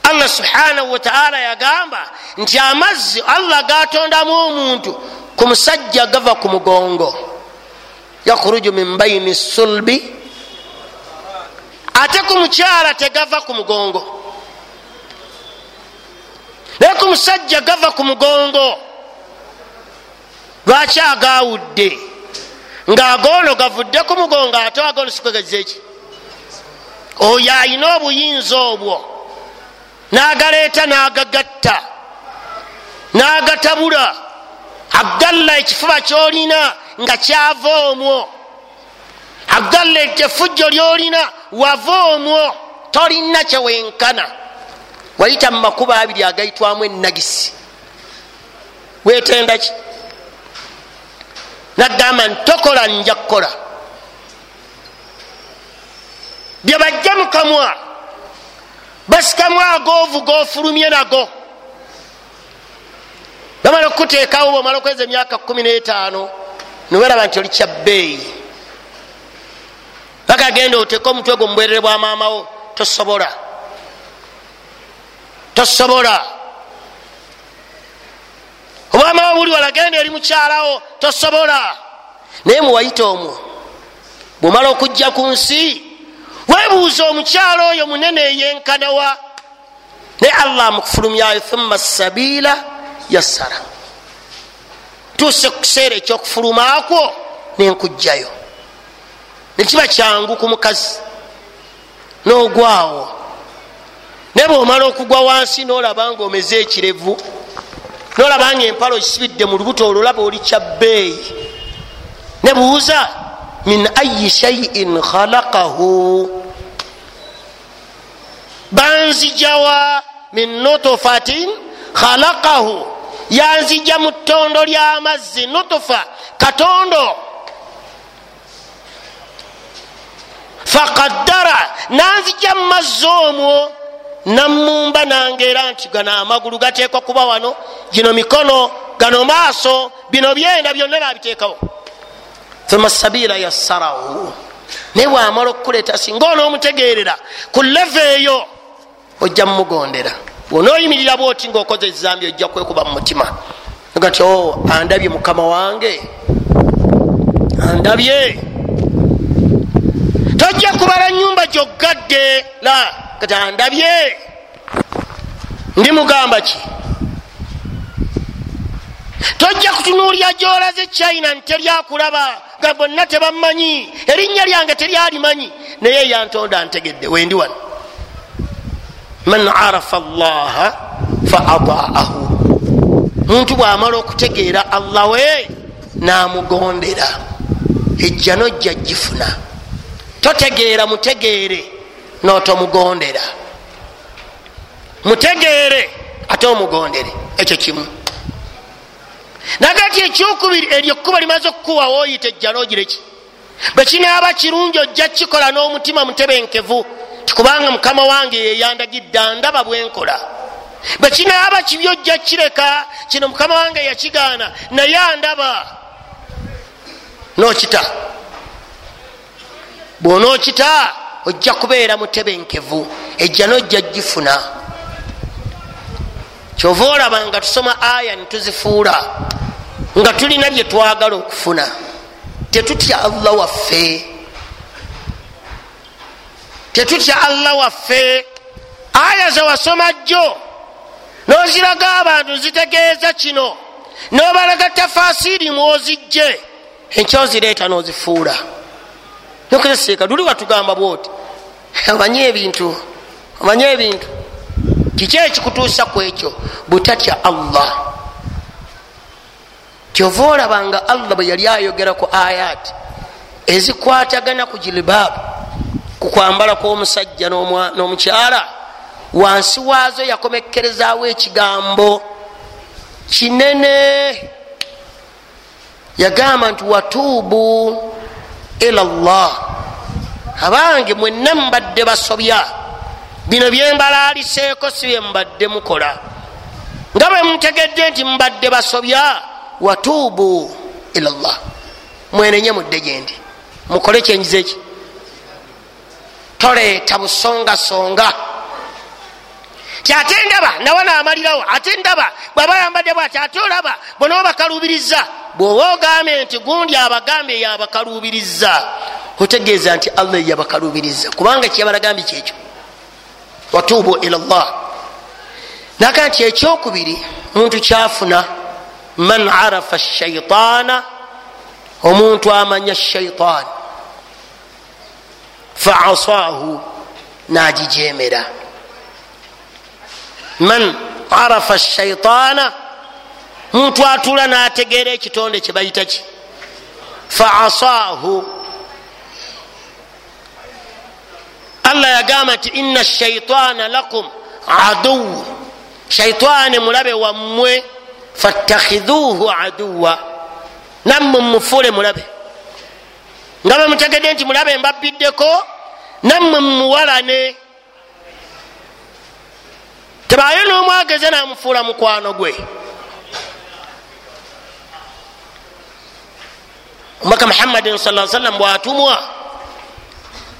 allah subhanahu wataala yagamba nti amazzi allah gatondamu omuntu ku musajja gava ku mugongo yakhruju min baini sulbi ate ku mukyala tegava ku mugongo. Naye ku musajja gava ku mugongo. Lwaki agawudde ngaagono gavudde ku mugongo ate agono sikwegezeki oyo ayina obuyinza obwo. N'agaleeta n'agagatta n'agatabula. Agalla ekifuba kyolina nga kyava omwo. Agalla efujjo lyolina wava omwo tolina kyewenkana wayita mu makuba abiri agayitwamu enagisi wetendaki nagamba ntokola nja kukola. Byebajja mukamwa basikamu agoovu gofulumye nago. Bamala okuteekawo bwomala okweza emyaka 15 niweraba nti oli kyabbeeyi bagagenda oteeka omutwe gwo mubwerere bwa maamawo tosobola. Tosobola. Obwamawo buli walagenda eri mukyalawo tosobola. Naye muwayita omwo. Bwomala okujja ku nsi webuuza omukyalo oyo munene eyenkanawa naye allah amukufulumyayo thumma sabiila yassara. Tuuse ku kiseera ekyokufulumaakwo nenkugjayo nekiba kyangu ku mukazi n'ogwawo. Naye bwomala okugwa wansi nolaba nga omeze ekirevu nolaba nga empalo okisibidde mu lubuto olulaba oli kyabbeeyi ne buuza min ayi shaiin khalaqahu? Banzijawa min nutufatin khalaqahu. Yanzija mu ttondo ly'amazzi nutufa katondo faqaddara nanzija mu mazzi omwo namumba nangeera nti gano amagulu gateekwa kuba wano gino mikono gano maaso bino byenda byonna nabiteekawo. Thumma sabiila yassarahu. Naye wamala okukuleeta singa onoomutegeerera ku leve eyo ojja mumugondera bwonaoyimirira bwoti ngaokoze ezambi ojja kwekuba mu mutima. Ga nti o andabye mukama wange andabye tojja kubala nyumba gyoggadde la kati andabye ndi mugamba ki? Tojja kutunuulya gyolaze china nteryakulaba nga bonna tebammanyi. Erinnya lyange teryalimanyi. Naye yantonda ntegedde wendi wano. Man arafa llaha fa adaahu. Muntu bwamala okutegeera allah we namugondera. Ejja nojja gifuna totegeera mutegeere. Notomugondera mutegeere ate omugondere. Ekyo kimu. Nagati ekyokubiri eryo ekkuba limaze okukuwa woyita ejja nogireki bwekinaaba kirungi ojja kikola n'omutima mutebenkevu tikubanga mukama wange yeyandagidde ndaba bwenkola bwekinaaba kibi ojja kireka kino mukama wange yakigaana naye andaba. Nokita bwonookita ojja kubeera mutebenkevu ejja nojja gifuna. Kyova olaba nga tusoma aya nituzifuula nga tulina bye twagala okufuna. Tetutya allah waffe. Tetutya allah waffe. Aya zewasoma jjo noziraga abantu zitegeeza kino nobalaga tafasiri mwozijje. Enkyozireeta nozifuula nokuzeseeka luli watugamba bwoti omanye ebintu omanye ebintu. Kiki ekikutuusa ku ekyo? Butatya allah. Kyova olabanga allah bwe yali ayogera ku ayat ezikwatagana ku jilibaabu ku kwambala kw'omusajja n'omukyala wansi waazo yakomekkerezaawo ekigambo kinene. Yagamba nti watuubu ila llah abange mwenna mubadde basobya bino byembalaaliseeko si bye mubadde mukola. Nga bwe mutegedde nti mubadde basobya watuubu ila llah mwenenye mudde gyendi mukole kyenjiza eki toleeta busongasonga ti ate ndaba nawe naamalirawo ate ndaba bwaba yambadde bwati ate olaba bwonaba bakalubiriza bwoba ogambye nti gundi abagambe yabakalubiriza otegeeza nti allah yabakalubiriza kubanga kyabalagambye kyekyo watuubu ila llah naga nti ekyokubiri muntu kyafuna man arafa shaitaana omuntu amanya shaitaani faasaahu nagijemera man arafa shaitaana muntu atula nategeera ekitonde kyebayita ki? Faasaahu allah yagamba nti ina shaitaana lakum aduwu shaitaani mulabe wammwe fattakhidhuuhu aduwa nammwe mumufuule mulabe. Nga bwe mutegedde nti mulabe mbabbiddeko nammwe mumuwalane tebayo n'omwageze namufuula mukwano gwe. Omubaka muhammadin sa sallam bwatumwa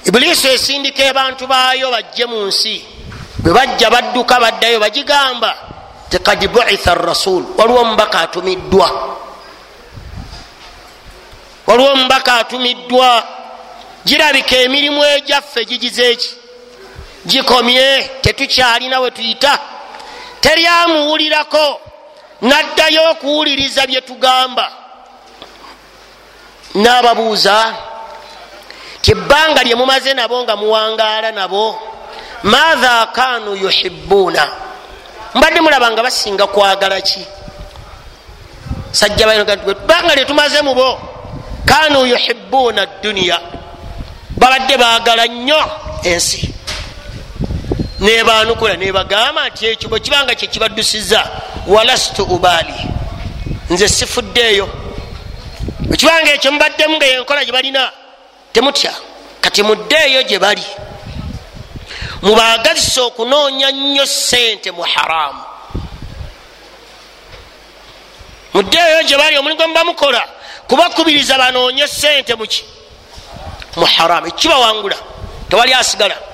ibuliisi esindika abantu baayo bajje mu nsi. Bwe bajja badduka baddayo bagigamba tekad buitha rasul waliwo omubaka atumiddwa. Waliwo omubaka atumiddwa. Girabika emirimu egyaffe gigize eki gikomye tetukyalina we tuyita. Teryamuwulirako naddayo okuwuliriza bye tugamba. N'ababuuza ti ebbanga lye mumaze nabo nga muwangaala nabo maatha kanu yuhibuuna mbadde mulaba nga basinga kwagala ki? Sajja ebbanga lye tumaze mubo kanu yuhibuuna duniya babadde baagala nnyo ensi nebanukula nebagamba nti ekyo bwe kibanga kyekibaddusiza walastu ubaali. Nze sifuddeeyo. Ekibanga ekyo mubaddemu nga yenkola gye balina temutya. Kati muddeeyo gye bali. Mubaagazisa okunoonya nnyo sente mu haramu. Muddeeyo gye bali omulimu gwe muba mukola kubakubiriza banoonye sente muki mu haramu. Ekibawangula. Tewali asigala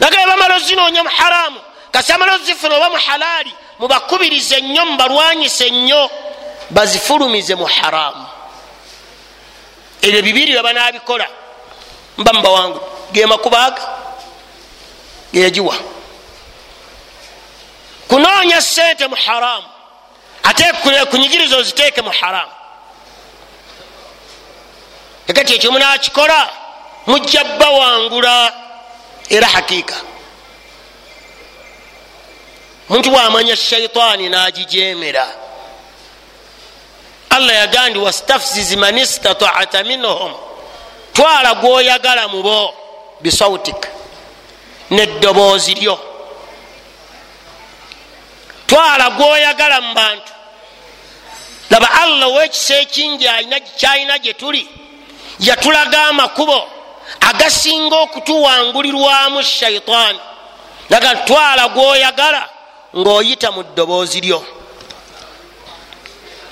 nagaye bamala ozinoonya mu haramu. Kasi amala ozifuna oba mu halaali mubakubirize nnyo mubalwanyise nnyo bazifulumize mu haramu. Ebyo bibiri baba nabikola. Mba mubawangu gemakubaaga geyagiwa kunoonya sente mu haramu ate kunyigiriza oziteeke mu haramu. Ekati ekyo munakikola mujja bawangula era hakiika muntu bwamanya shaitaani nagijemera allah yagandi wastafziz man istataata minhum twala gwoyagala mubo bisautik neddoboozi lyo twala gwoyagala mu bantu laba allah owekisa ekingi kyalina gye tuli yatulaga amakubo agasinga okutuwangulirwamu shaitaani naga twala gwoyagala ngaoyita mu ddoboozi lyo.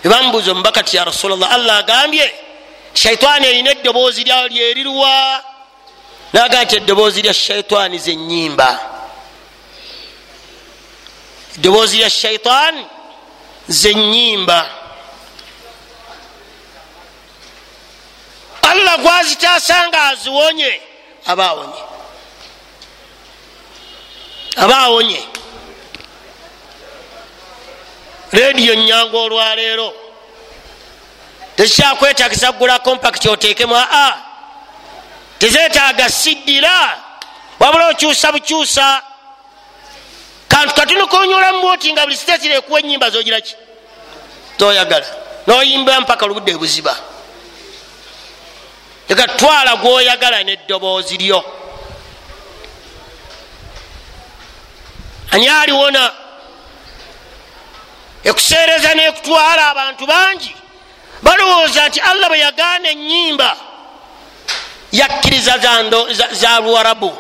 Ebamubuuza omubaka ti ya rasulllah allah agambye shaitaani erina eddoboozi lyawo lyeriruwa naga nti eddoboozi lya shaitaani zenyimba eddoboozi lya shaitaani zenyimba allah gwazitaasa nga aziwonye. Aba awonye aba awonye rediyo nyanga olwaleero tekikyakwetagisa kugula kompakiti oteekemu aa tezetaaga siddira. Wabula okyusa bukyusa. Kantu katono konyolamu bwoti nga buli sitetire ekuwa enyimba zogiraki toyagala. Noyimba mpaka olubudde buziba eka twala gwoyagala neddoboozi lyo. Ani aliwona? Ekuseereza nekutwala abantu bangi. Balowooza nti allah bwe yagaana enyimba yakkiriza za luwarabu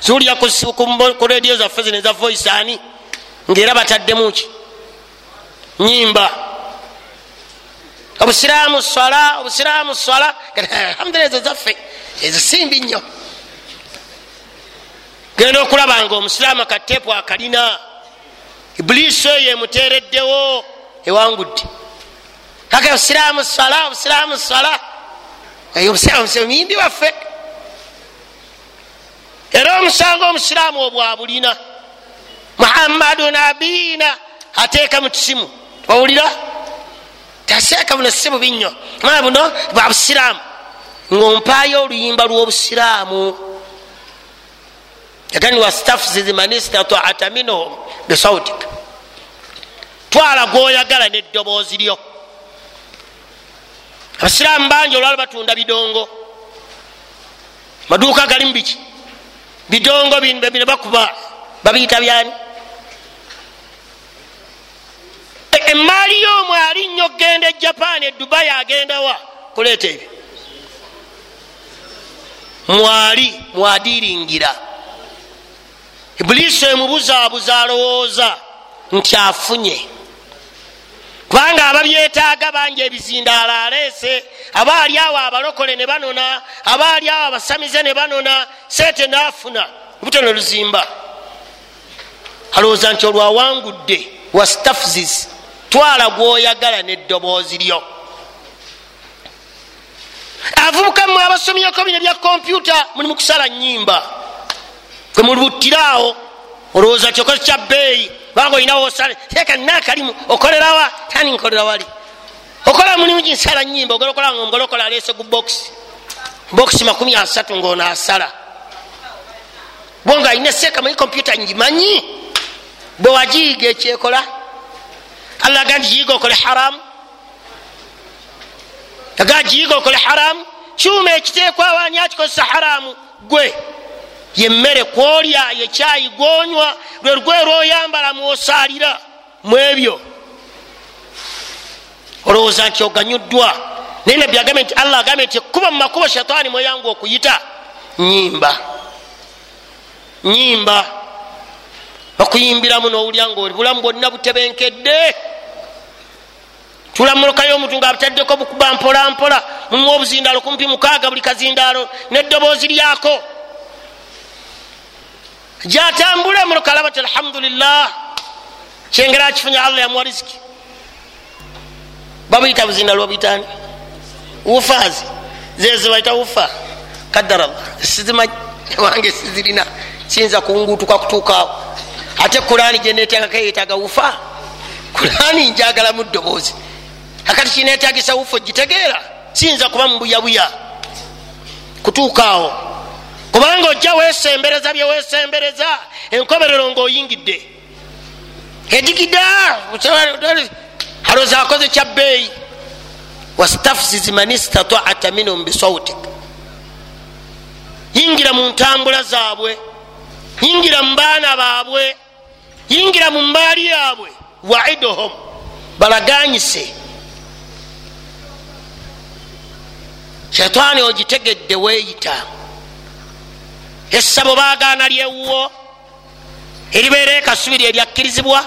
ziwulira ku rediyo zaffe zino eza voice ani? Ngaera bataddemuki nyimba obusiraamu swala obusiraamu swala. Alhamdulillah ezo zaffe ezo simbi nnyo. Genda okulaba nga omusiraamu akateepu akalina. Ibuliisi oyo emuteereddewo ewangudde. Kaka obusiraamu swala obusiraamu swala. Omuyimbi waffe era omusango omusiraamu obwabulina muhammadu nabiyina ateeka mu kisimu. Owulira taseeka buno si bubi nnyo maa buno bwa busiraamu ngaompaayo oluyimba lw'obusiraamu. Yagani wastafziz man istataata minhum bisautik twala gwoyagala neddoboozi lyo. Abasiraamu bangi olwala batunda bidongo. Maduuka galimu biki? Bidongo bino bakuba babiyita byani emaali yoomwe ali nnyo genda e japan e dubai agendawa kuleeta ebyo mwali mwadiringira ibuliisi emubuzaabuza alowooza nti afunye. Kubanga ababyetaaga bangi ebizindaala aleese abaali awo abalokole ne banona abaali awo abasamize ne banona seete naafuna butono luzimba. Alowooza nti olwawangudde wastafzis twala gwoyagala neddoboozi lyo. Avubuka mmwe abasomyeko bino bya kompyuta muli mukusala nyimba kwe mulibuttiraawo olowooza kyokozi kya bbeeyi kubanga olinawo osale teeka nakalimu okolerawa tani nkolera wali. Okola mulimu ginsala nyimba ogolokola nga omugolokola alese ku bokisi bokisi makumi asatu ngaono asala bonga alina seeka muri kompyuta ngimanyi? Bwe wagiyiga ekyekola allah aga nti giyiga okole haramu aga giyiga okole haramu kyuma ekiteekwa wani akikozesa haramu gwe yemmere kwolya yekyayi gwonywa lwe lugwe lwoyambala mwosalira mwebyo olowooza nti oganyuddwa naye nabbi agambe nti allah agambe nti kuba mumakubo shataani mweyanga okuyita nyimba nyimba okuyimbiramu nowulya nga oli bulamu bwonna butebenkedde. Tulamulokayo omuntu nga abutaddeko bukuba mpolampola mumuwa obuzindaalo kumpi mukaaga buli kazindaalo neddoboozi lyako. Jatambula mulokalaba ti alhamdulillah kyengera akifunya allah yamuwa riziki. Babuyita buzindaalo babuyitani ufazi zeze bayita ufa kadarallah sizimanyi wange sizirina. Siyinza kungutuka kutuukaawo ate kurani gyenetagako yetaga ufa kurani njagala mu ddoboozi. Akati kinetagisa ufa ogitegeera siyinza kuba mubuyabuya kutuukaawo kubanga ojja wesembereza byewesembereza enkoberero ngaoyingidde edigida aloza akoze kyabbeeyi. Wastafziz man istataata minhum bisautik yingira mu ntambula zaabwe. Yingira mu baana baabwe yingira mu mbaali yaabwe waiduhum balaganyise. Shetaani ogitegedde weeyita. Essabo baagaana lyewuwo eribeera ekasubiri eryakkirizibwa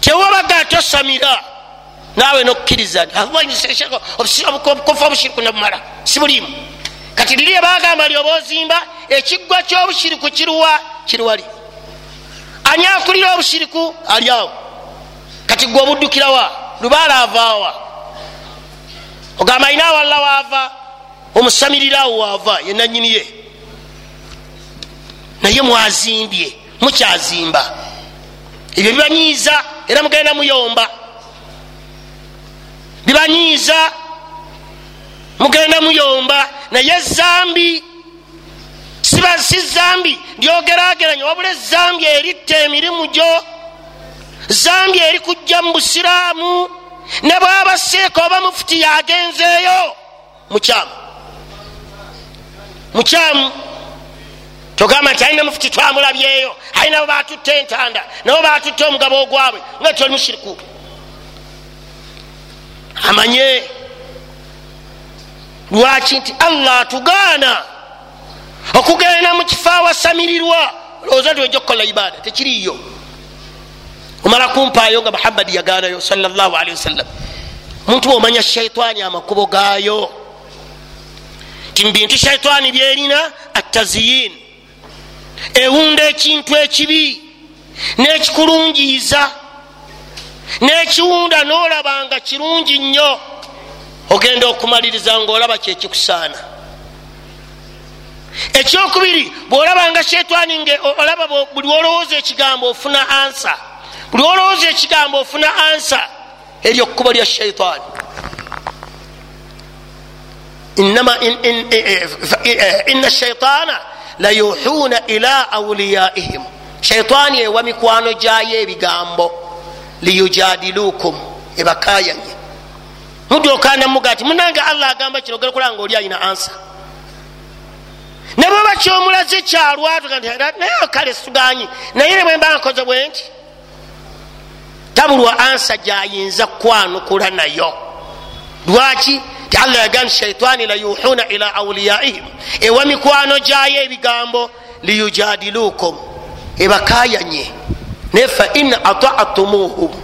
tewabaga tosamira. Naawe nokkiriza obukofu obushiriku nabumala sibulimu kati liri ebagamba lyoba ozimba ekiggwa kyobushiriku kiruwa kiruwali ani akulira obushiriku ali awo. Kati gwe obuddukirawa lubaala avaawa ogamba ayina awalla waava omusamirirawo waava yenanyiniye naye mwazimbye mukyazimba. Ebyo bibanyiiza era mugenda muyomba. Bibanyiiza mugenda muyomba. Naye zambi siba si zambi ndyogerageranya wabula ezambi eritta emirimu gyo. Zambi eri kujja mu busiraamu. Ne bwaba seeka oba mufuti yagenzeeyo mukyamu. Mukyamu. Togamba nti alina mufuti twamulabyeyo alina bo batutte entanda nabo batutte omugabo ogwabwe nga toli mushiriku amanye. Lwaki nti allah atugaana okugenda mu kifo awasamirirwa. Olowooza nti wejja okukola ibada tekiriyo omala kumpaayo nga muhammadi yagaanayo salllahalihi wasallam omuntu bwomanya shaitaani amakubo gaayo ti mubintu shaitaani byerina ataziyin ewunda ekintu ekibi nekikulungiiza nekiwunda nolabanga kirungi nnyo. Ogenda okumaliriza ngaolaba kyekikusaana ekyokubiri bwolabanga shetani nga olaba buli olowooza ekigambo ofuna ansa buli olowooza ekigambo ofuna ansa eryo kkuba lya shaitaani ina shaitaana layuhuuna ila auliyaihim shaitaani ewa mikwano gyayo ebigambo. Liyujadilukum ebakayanye mudde okanda muga ti munange allah agamba kino ogera kulanga oli alina ansa ne bweba kyomulaze kyalwatnaye kale suganyi naye nebwemba nkoze bwe nti tabulwa ansa gyayinza kwanukula nayo. Lwaki? Ti allah yagamba shaitaani layuhuna ila auliyaihim ewa mikwano gyayo ebigambo liyujadilukum. Ebakayanye naye fain atatumuhu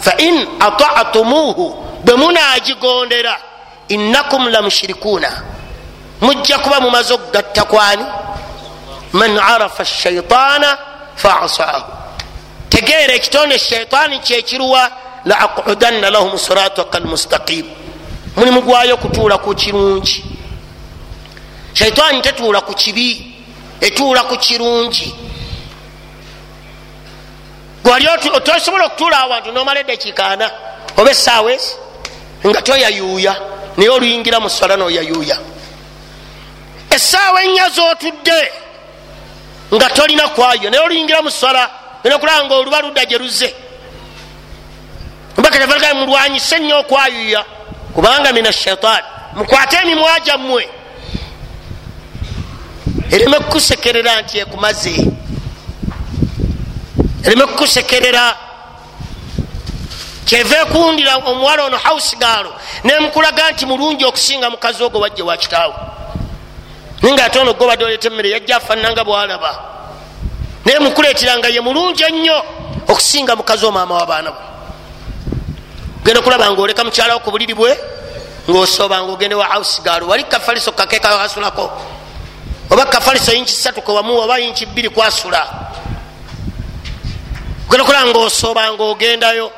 fain atatumuhu bwe munagigondera innakum lamushirikuuna mujja kuba mumaze okugatta kwani? Man arafa shaitaana faasahu. Tegeera ekitonde shaitaani kyekiruwa laaqudanna lahum sirataka almustaqim mulimu gwayo kutuula ku kirungi. Shaitaani tetuula ku kibi etuula ku kirungi. Gwali tosobola okutuula awantu nomala edakiika ana? Oba esaawa ezi? Nga toyayuuya naye oluyingira mu swala noyayuuya essaawa ennya zotudde nga tolina kwayo naye oluyingira mu swala enakulaba nga oluba ludda gye luzze. Mbakatavalga mulwanyise nnyo okwayuya kubanga mina shaitaani mukwate emimwa gyammwe. Ereme kukusekerera nti ekumaze. Ereme kukusekerera. Kyeva ekundira omuwala ono hausigaalo nemukulaga nti mulungi okusinga mukazi ogwo wajje wakitaawe naye nga ate ono gobadde oleeta emmere yajja afaananga bwalaba. Naye mukuleeteranga ye mulungi ennyo okusinga mukazi omaama w'abaana bwe genda okulaba nga oleka mukyalawo ku buliri bwe ngaosoba nga ogende wa hausigaalo wali kafaliso kakeka wasulako oba kafaliso inki satu kewamuwa oba inki bbiri kwasula? Ogenda okulaba nga osoba nga ogendayo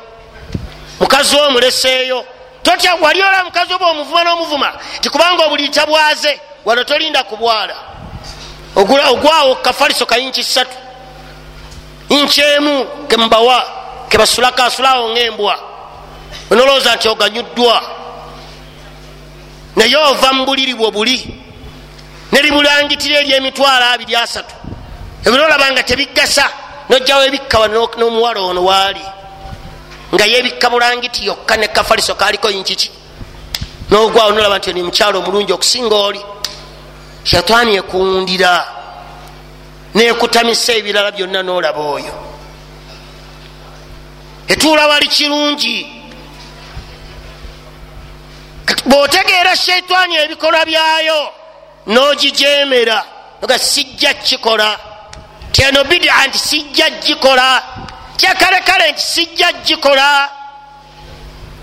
mukazi omuleseeyo. Totya wali ola mukazi oba omuvuma n'omuvuma tikubanga obuliyita bwaze wano tolinda kubwala ogwawo kafaliso kayinki satu inki emu kemubawa kebasulako asulawo ngembwa. Onolowooza nti oganyuddwa. Naye ova mu buliri bwe buli neribulangitira eryemitwalo abiri asatu. Ebinolabanga tebigasa nojjawo ebikkawa n'omuwala ono waali nga yebikka bulangiti yokka ne kafaliso kaliko yinkiki nogwawo nolaba nti ni mukyalo omulungi okusinga oli shatani ekuwundira nekutamisa ebirala byonna nolaba oyo. Etuula wali kirungi. Bwotegeera shaitaani ebikolwa byayo nogijemera nga sijja kikola tyeno bidia nti sijja gikola kyakalekale nti sijja gikola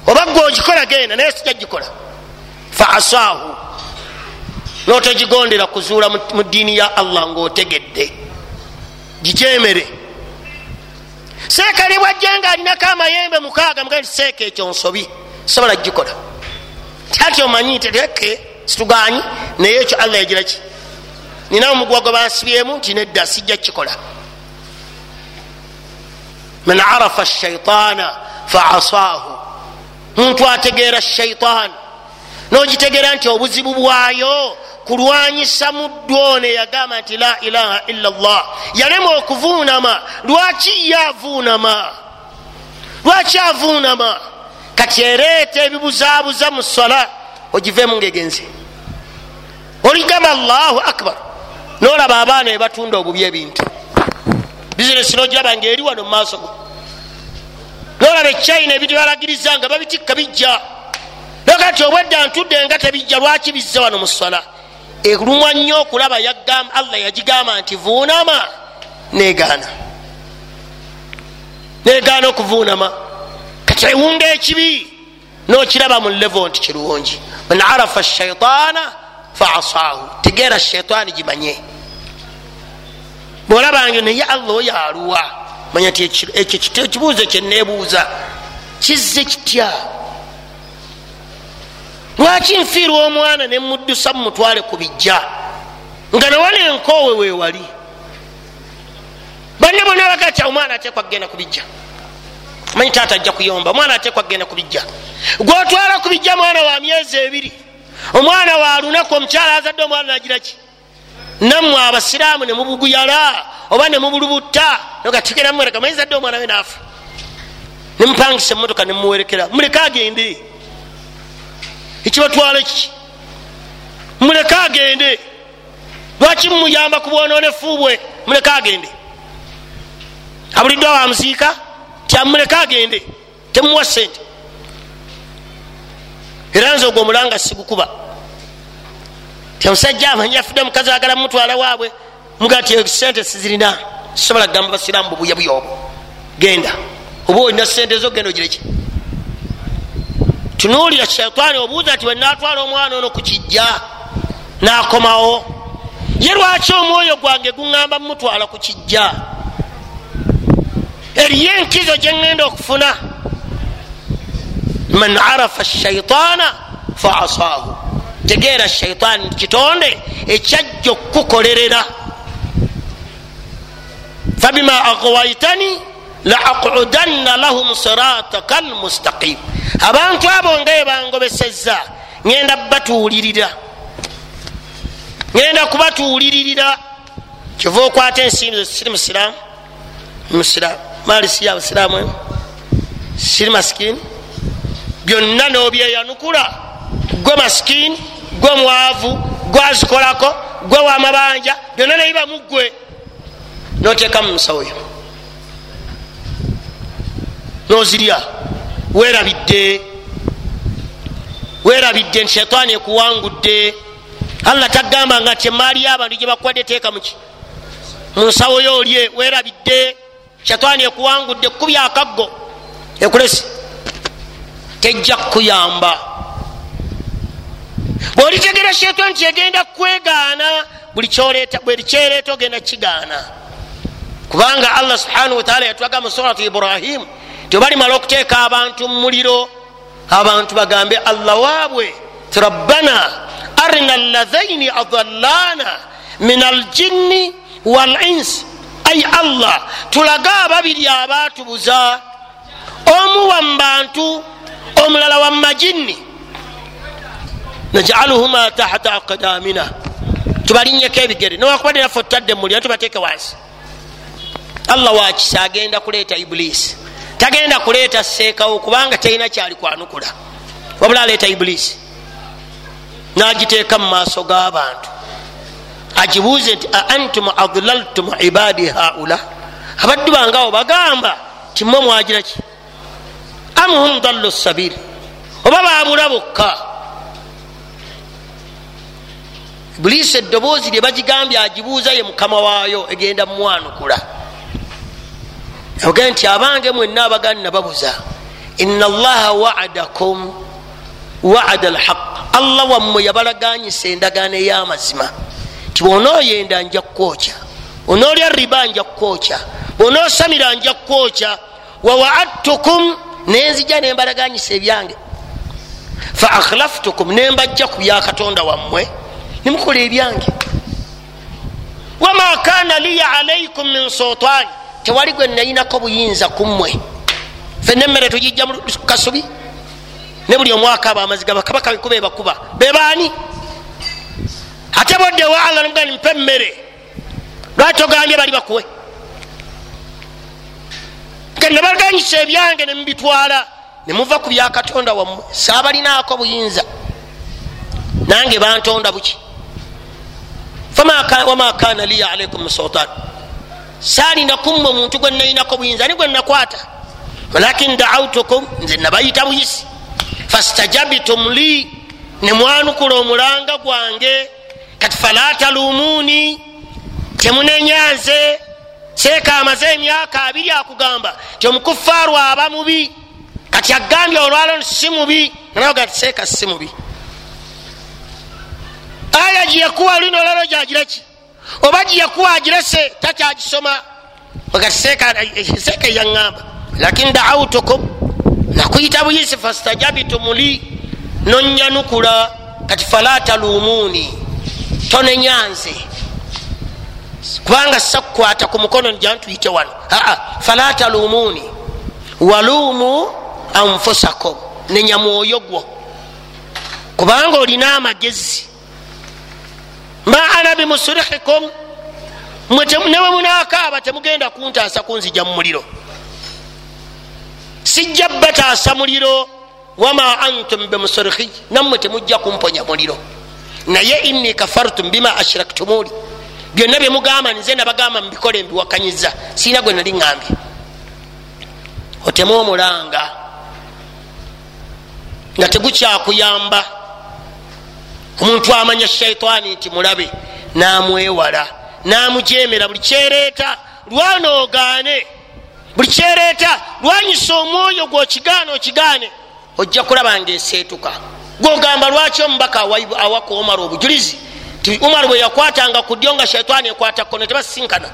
oba gwe ogikola genda naye sijja gikola fa asaahu notogigondera kuzuula mu ddiini ya allah ngaotegedde gijemere seeka ne bwajja nga alinako amayembe mukaaga mugaa nti seeka ekyo nsobi sobola gikola ati omanyi tereke situganyi naye ekyo allah yagiraki nina omugwa gwe bansibyemu nti nedda sijja kukikola. Man arafa shaitaana faasaahu muntu ategeera shaitaan nogitegeera nti obuzibu bwayo kulwanyisa muddu ono yagamba nti la ilaha illa llah yalema okuvuunama lwaki ye avuunama lwaki avuunama kati ereeta ebibuzaabuza mu sola ogivemu ngaegenzi oligamba allahu akbar. Nolaba abaana ebatunda obubi ebintu. Bizinesi nogiraba ngaeri wano mumaaso go. Nolaba echina ebintu balagiriza nga babitikka bijja. Nokati obwedda ntudde nga tebijja lwaki bizza wano mu sola erumwa nnyo okulaba allah yagigamba nti vuunama. Negaana negaana okuvuunama. Kati ewunda ekibi nokiraba mu levo nti kirungi. Man arafa shaitaana faasaahu tegeera shaitaani gimanye. Bwolabange naye allah oyo aluwa manya ti ekyo ekibuuzo kyenebuuza kizze kitya lwaki nfiirwa omwana nemuddusa mumutwale ku bijja? Nga nawala enkoowe wewali banne bonna bagati omwana atekwa kgenda ku bijja? Manyi taata ajja kuyomba omwana atekwa kgenda ku bijja? Gwotwala ku bijja mwana wa myezi ebiri omwana wa lunaku omukyala azadde omwana nagiraki nammwe abasiraamu nemubuguyala oba nemubulubutta nogategera mwereka manyi zadde omwana we naafa nemupangisa emotoka nemuwerekera muleke agende ekibatwala kiki muleke agende. Lwaki mumuyamba ku bwononefu bwe muleke agende. Abuliddwa wamuziika tyamuleke agende? Temuwa sente era nze ogwo omulanga sigukuba. Omusajja amanyi afudde mukazi agala mumutwala waabwe mugaa ti sente sizirina. Sisobola kugamba basiramu bubuyabuya obwo genda. Oba olina sente zo genda ogireki tunuulira shaitaani obuuza nti wenatwala omwana ono ku kijja nakomawo. Ye lwaki omwoyo gwange guŋŋamba mumutwala ku kijja? Eriyo enkizo gyeŋŋenda okufuna. Man arafa shaitaana faasaahu tegeera shaitaani kitonde ekyajja okukukolerera fabima agwaitani laaqudanna lahum sirataka almustaqim abantu abo nga ebangobeseza ŋenda batuulirira. Ŋenda kubatuuliririra kiva okwata ensimbi siri musiraamu? Musiraamu maali si abasiraamu siri masikini? Byonna nobyeyanukula. Gwe masikini gwe mwavu gwe azikolako gwe wamabanja byonna nayiba muggwe noteeka mu musawoyo nozirya werabidde werabidde nti shaitaani ekuwangudde. Allah tagambanga nti emaali yabantu gyebakwadde teeka muki munsawoyo olye werabidde shaitaani ekuwangudde kubya akaggo ekulesi tejja kukuyamba. Bwolitegera shaitaani nti egenda kwegaana buli kyereeta ogenda kigaana. Kubanga allah subhanahu wataala yatwaga mu suratu ibrahimu tebalimala okuteeka abantu mu muliro. Abantu bagambe allah waabwe ti rabbana arina ladhaini adallana min aljinni walinsi ai allah tulage ababiri abatubuza omu wamubantu omulala wamumajinni najaluhuma tahta aqdamina. Tubalinyeko ebigere. Nowakubadde naffe otutadde mumuliro tubateeke wansi. Allah wakisa agenda kuleeta ibulisi tagenda kuleeta seekawo kubanga talina kyali kwanukula. Wabula aleeta ibulisi nagiteeka mu maaso g'abantu agibuuze nti aantum adlaltum ibadi haula? Abaddu bangawo bagamba timwe mwagiraki am hum dallu sabiri oba babula bokka? Buliisi eddoboozi lye bagigambye agibuuza ye mukama waayo egenda mumwanukula oge nti abange mwenna abagani nababuza ina allaha waadakum waada alhaq. Allah wammwe yabalaganyisa endagaano ey'amazima. Nti bwonooyenda nja kukwokya onoolya riba nja kukwokya bwonoosamira nja kukwokya wawaadtukum nenzija nembalaganyisa ebyange. Fa akhlaftukum nembajja ku byakatonda wammwe nimukola ebyange. Wama kana liya alaikum min sultani tewali gwe nayinako buyinza kummwe fenna emmere tugijja kasubi ne buli omwaka abo amaziga bakabaka bekuba ebakuba bebaani ate boddewo allah nimugani mpe emmere. Lwaki ogambye bali bakuwe? Nebaganyisa ebyange nemubitwala nemuva ku byakatonda wammwe. Saabalinaako buyinza. Nange bantonda buki? Wama kana liya alaikum sultan saalina kummwe omuntu gwe nalinako buyinza ani gwe nakwata. Walakin daautukum nze nabayita buyisi fastajabitum li nemwanukula omulanga gwange. Kati fala talumuni temunenyanze seeka amaze emyaka abiri akugamba ti omukufaaru aba mubi. Kati agambye olwalo si mubi. Naga ti seeka si mubi. Aya giyekuwa lino olwalo gyagireki oba giyekuwa agirese takyagisoma. Seeka eyaŋŋamba. Lakin daautukum nakuyita buyisi fastajabitum li nonyanukula kati fala talumuni. Tonenyanze kubanga sakukwata ku mukono jantuyite wano. Aa fala talumuni. Walumu anfusakum. Nenya mwoyo gwo. Kubanga olina amagezi ma ana bimusurihikum newe munakaaba temugenda kuntaasa kunzija mu muliro. Sijja bataasa muliro wama antum bimusurihi nammwe temujja kumponya muliro. Naye inni kafartum bima ashraktumuni byonna byemugamba nze nabagamba mubikole mbiwakanyiza siina gwe nali ŋambye otemu omulanga nga tegukyakuyamba omuntu amanya shaitaani nti mulabe namwewala namujemera buli kyereeta lwanoogaane buli kyereeta lwanyisa omwoyo gwokigaane okigaane ojja kulaba nga eseetuka gwogamba lwaki omubaka awaka omar obujulizi? Ti umar bwe yakwatanga ku ddyo nga shaitaani ekwata kkono tebasinkana.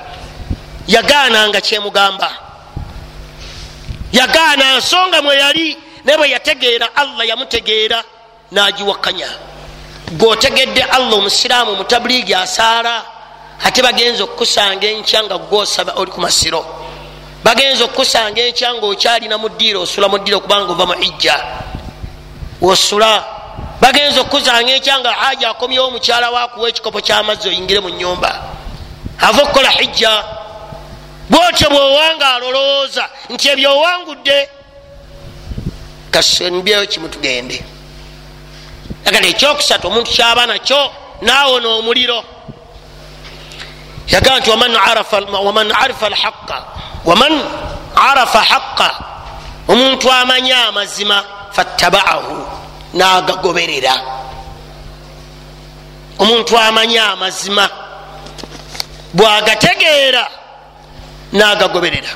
Yagaananga kyemugamba yagaana nsonga mwe yali naye bwe yategeera allah yamutegeera nagiwakanya gwotegedde allah omusiraamu mutabuliigi asaala ate bagenza okukusanga enkya nga gwosaba oli ku masiro. Bagenza okukusanga enkya nga okyalina mu ddiiro osula mu ddiiro kubanga ova mu ijja. Wosula. Bagenza okukusanga enkya nga haja akomyewo omukyala wakuwa ekikopo kyamazzi oyingire mu nyumba ava okukola hijja. Bwotyo bwowanga alolowooza nti ebyo owangudde kasembyeyo kimu tugende agala ekyokusatu omuntu kyaba nakyo naawona omuliro yagaa nti waman arifa alhaqa waman arafa haqa omuntu amanya amazima fattabaahu nagagoberera. Omuntu amanya amazima bwagategeera nagagoberera.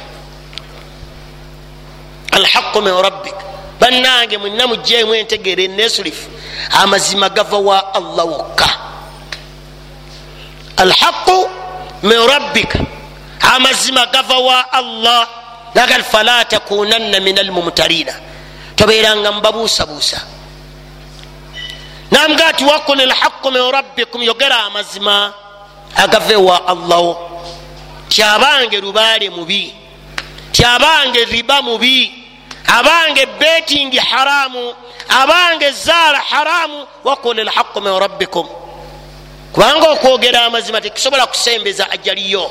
Alhaqu min rabbik bannange mwena mujjeemu entegeera enesulifu amazima gava wa allah wokka. Alhaqu min rabbika amazima gava wa allah. Nagal fala takunanna min almumtarina tobeeranga mubabuusabuusa namuga ti wakul lhaqu min rabbikum yogera amazima agave wa allah. Tyabange lubaale mubi tyabange riba mubi abange betingi haramu abange zaala haramu wakul lhaqu min rabbikum kubanga okwogera amazima tekisobola kusembeza ajaliyo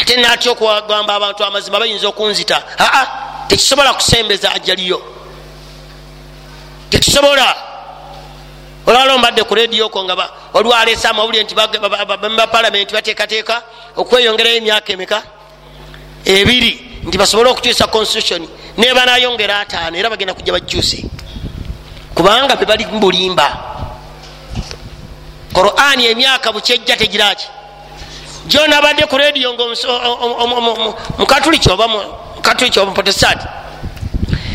ate natya okugamba abantu amazima bayinza okunzita aa tekisobola kusembeza ajaliyo tekisobola olwala ombadde ku redioko nga waliwo alesa amawulire nti bapalamenti bateekateeka okweyongerayo emyaka emeka ebiri nti basobole okukyusa constitution. Neba nayongera ataano era bagenda kujja bajuse kubanga bebali mubulimba qurani emyaka bukyejja tegiraki. Gyonabadde ku rediyo ngaomukatuliki oba mukatuliki oba muprotestant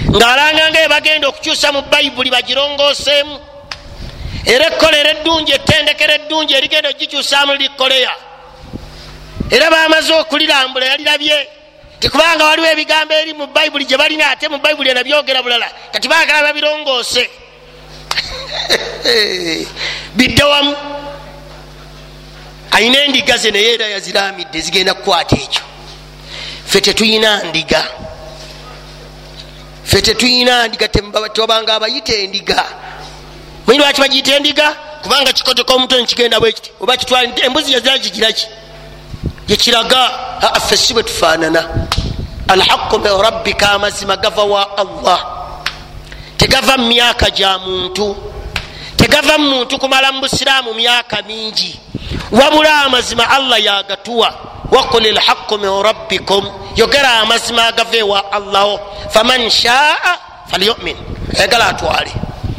ngaalanganga ebagenda okukyusa mu bayibuli bagirongoseemu era ekkolera eddungi ettendekero eddungi erigenda ogikyusamu likoleya. Era bamaze okulirambula yalirabye tikubanga waliwo ebigambo eri mu bayibuli gye balina ate mu bayibuli enabyogera bulala kati bagala babirongoose *laughs* bidde wamu. Ayina endiga ze naye era yaziramidde zigenda kukwata ekyo. Fe tetuyina ndiga. Fe tetuyina ndiga tobanga abayita endiga. Manyi lwaki bagiyita endiga? Kubanga kikotoka omutwe nikigenda bwekiti oba kitwala embuzi yazagigiraki gyekiraga ffe si bwe tufaanana. Alhaqu min rabbika amazima gava wa allah. Tegava mu myaka gya muntu. Tegava mu muntu kumala mu busiraamu myaka mingi. Wabula amazima allah yagatuwa wakul lhaqu min rabbikum. Yogera amazima agava ewa allaho faman shaa falyumin. Ayagala atwale.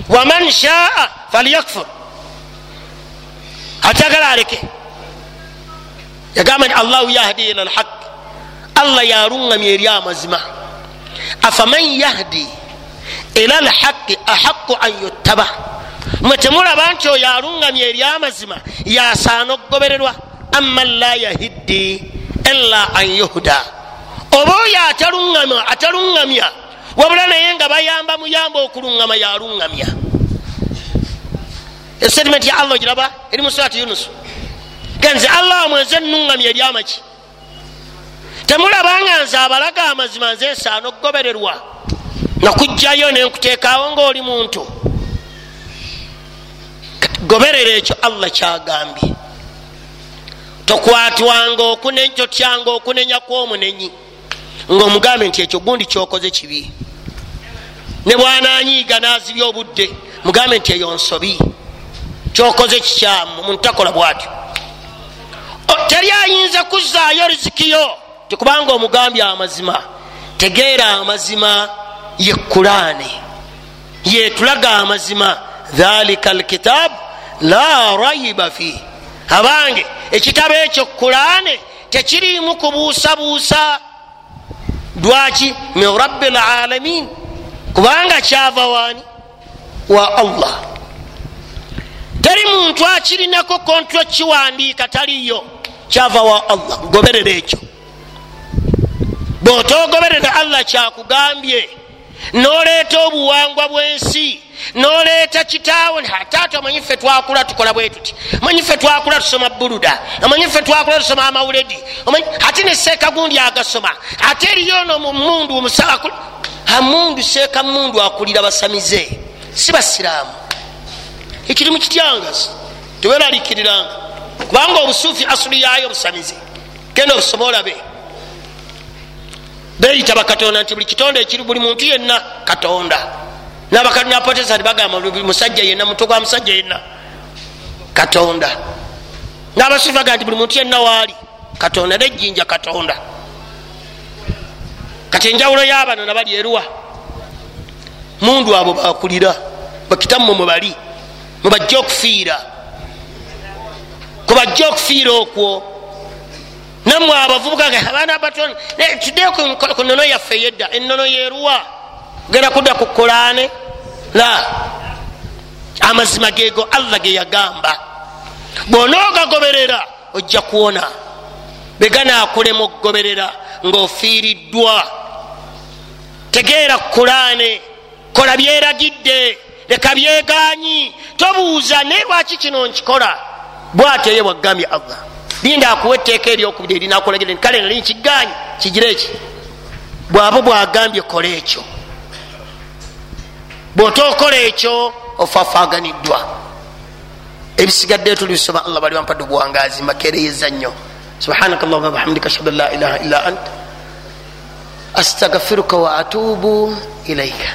Waman shaa falyakfur. Atagala aleke yagamba nti allahu yahdi ila lhaq allah yaluŋamya eri amazima afaman yahdi ila lhaqi ahaqu an yuttaba. Mwe temulaba nti oyo aluŋamya eri amazima yasaana okugobererwa aman la yahiddi ila an yuhda. Oba oyo ataluŋamya wabula naye nga bayamba muyamba okuluŋama yaluŋamya esedimente ya allah ogiraba eri mu surati yunusu genze allah mwenze nuŋamya eri amaki. Temulabanga nze abalaga amazima nze nsaana okugobererwa. Nakugjayo nenkuteekawo ngaoli muntu. Goberera ekyo allah kyagambye. Tokwatwanga totyanga okunenya kwomunenyi ngaomugambe nti ekyo gundi kyokoze kibi. Ne bwananyiiga nazibya obudde mugambe nti eyo nsobi. Kyokoze kikyamu muntu takola bwatyo teri ayinza kuzaayo rizikiyo tikubanga omugambye amazima. Tegeera amazima ye kulaani yetulaga amazima. Dhalika alkitaabu la rayiba fi abange ekitabo ekyo kulaane tekiriimu kubuusabuusa. Lwaki? Min rabbi lalamin kubanga kyava waani? Wa allah. Teri muntu akirinako kontro kiwandiika taliyo kyava wa allah goberera ekyo. Bwotogoberera allah kyakugambye noleeta obuwangwa bwensi noleeta kitaawo taata omanyi ffe twakula tukola bwe tuti? Omanyi ffe twakula tusoma buluda? Omanyi ffe twakula tusoma amawuledi? Ate ne seeka gundi agasoma? Ate eriyo no mumundu amundu seeka mundu akulira basamize. Si basiraamu. Ekirimu kityangasi teweralikiriranga kubanga obusuufi asuli yayo busamize. Genda obusoma olabe. Beyita bakatonda nti buli kitonda ekiri buli muntu yenna katonda. Naprotestant bagamba musajja yenna mutu gwa musajja yenna katonda. Nabasuufi bagamba nti buli muntu yenna waali katonda nejjinja katonda. Kati enjawulo yabano nabali eruwa. Mundu abo bakulira bakitamu mubali mubajja okufiira kubajja okufiira okwo. Nammwe abavubuka abaana batono tuddeyo ku nono yaffe yedda ennono yeruwa genda kudda ku kulaane la amazima geego allah ge yagamba. Bwonoogagoberera ojja kuwona. Beganaakulema okugoberera ng'ofiiriddwa. Tegeera kulaane kola byeragidde leka byeganyi tobuuza naye lwaki kino nkikola bwatyo ye bwagambye allah linda akuwa etteeka eryokubiri erinakulagire kale nali nkiganyi kigira eki bwaba bwagambye kola ekyo. Bwotokola ekyo ofaafaganiddwa ebisigadde tulibisoma allah bali wampadde obuwangazi makereyeza nnyo. Subhanaka allahuma bihamdika ashhadu an la ilaha illa ant astagfiruka wa atubu ilaika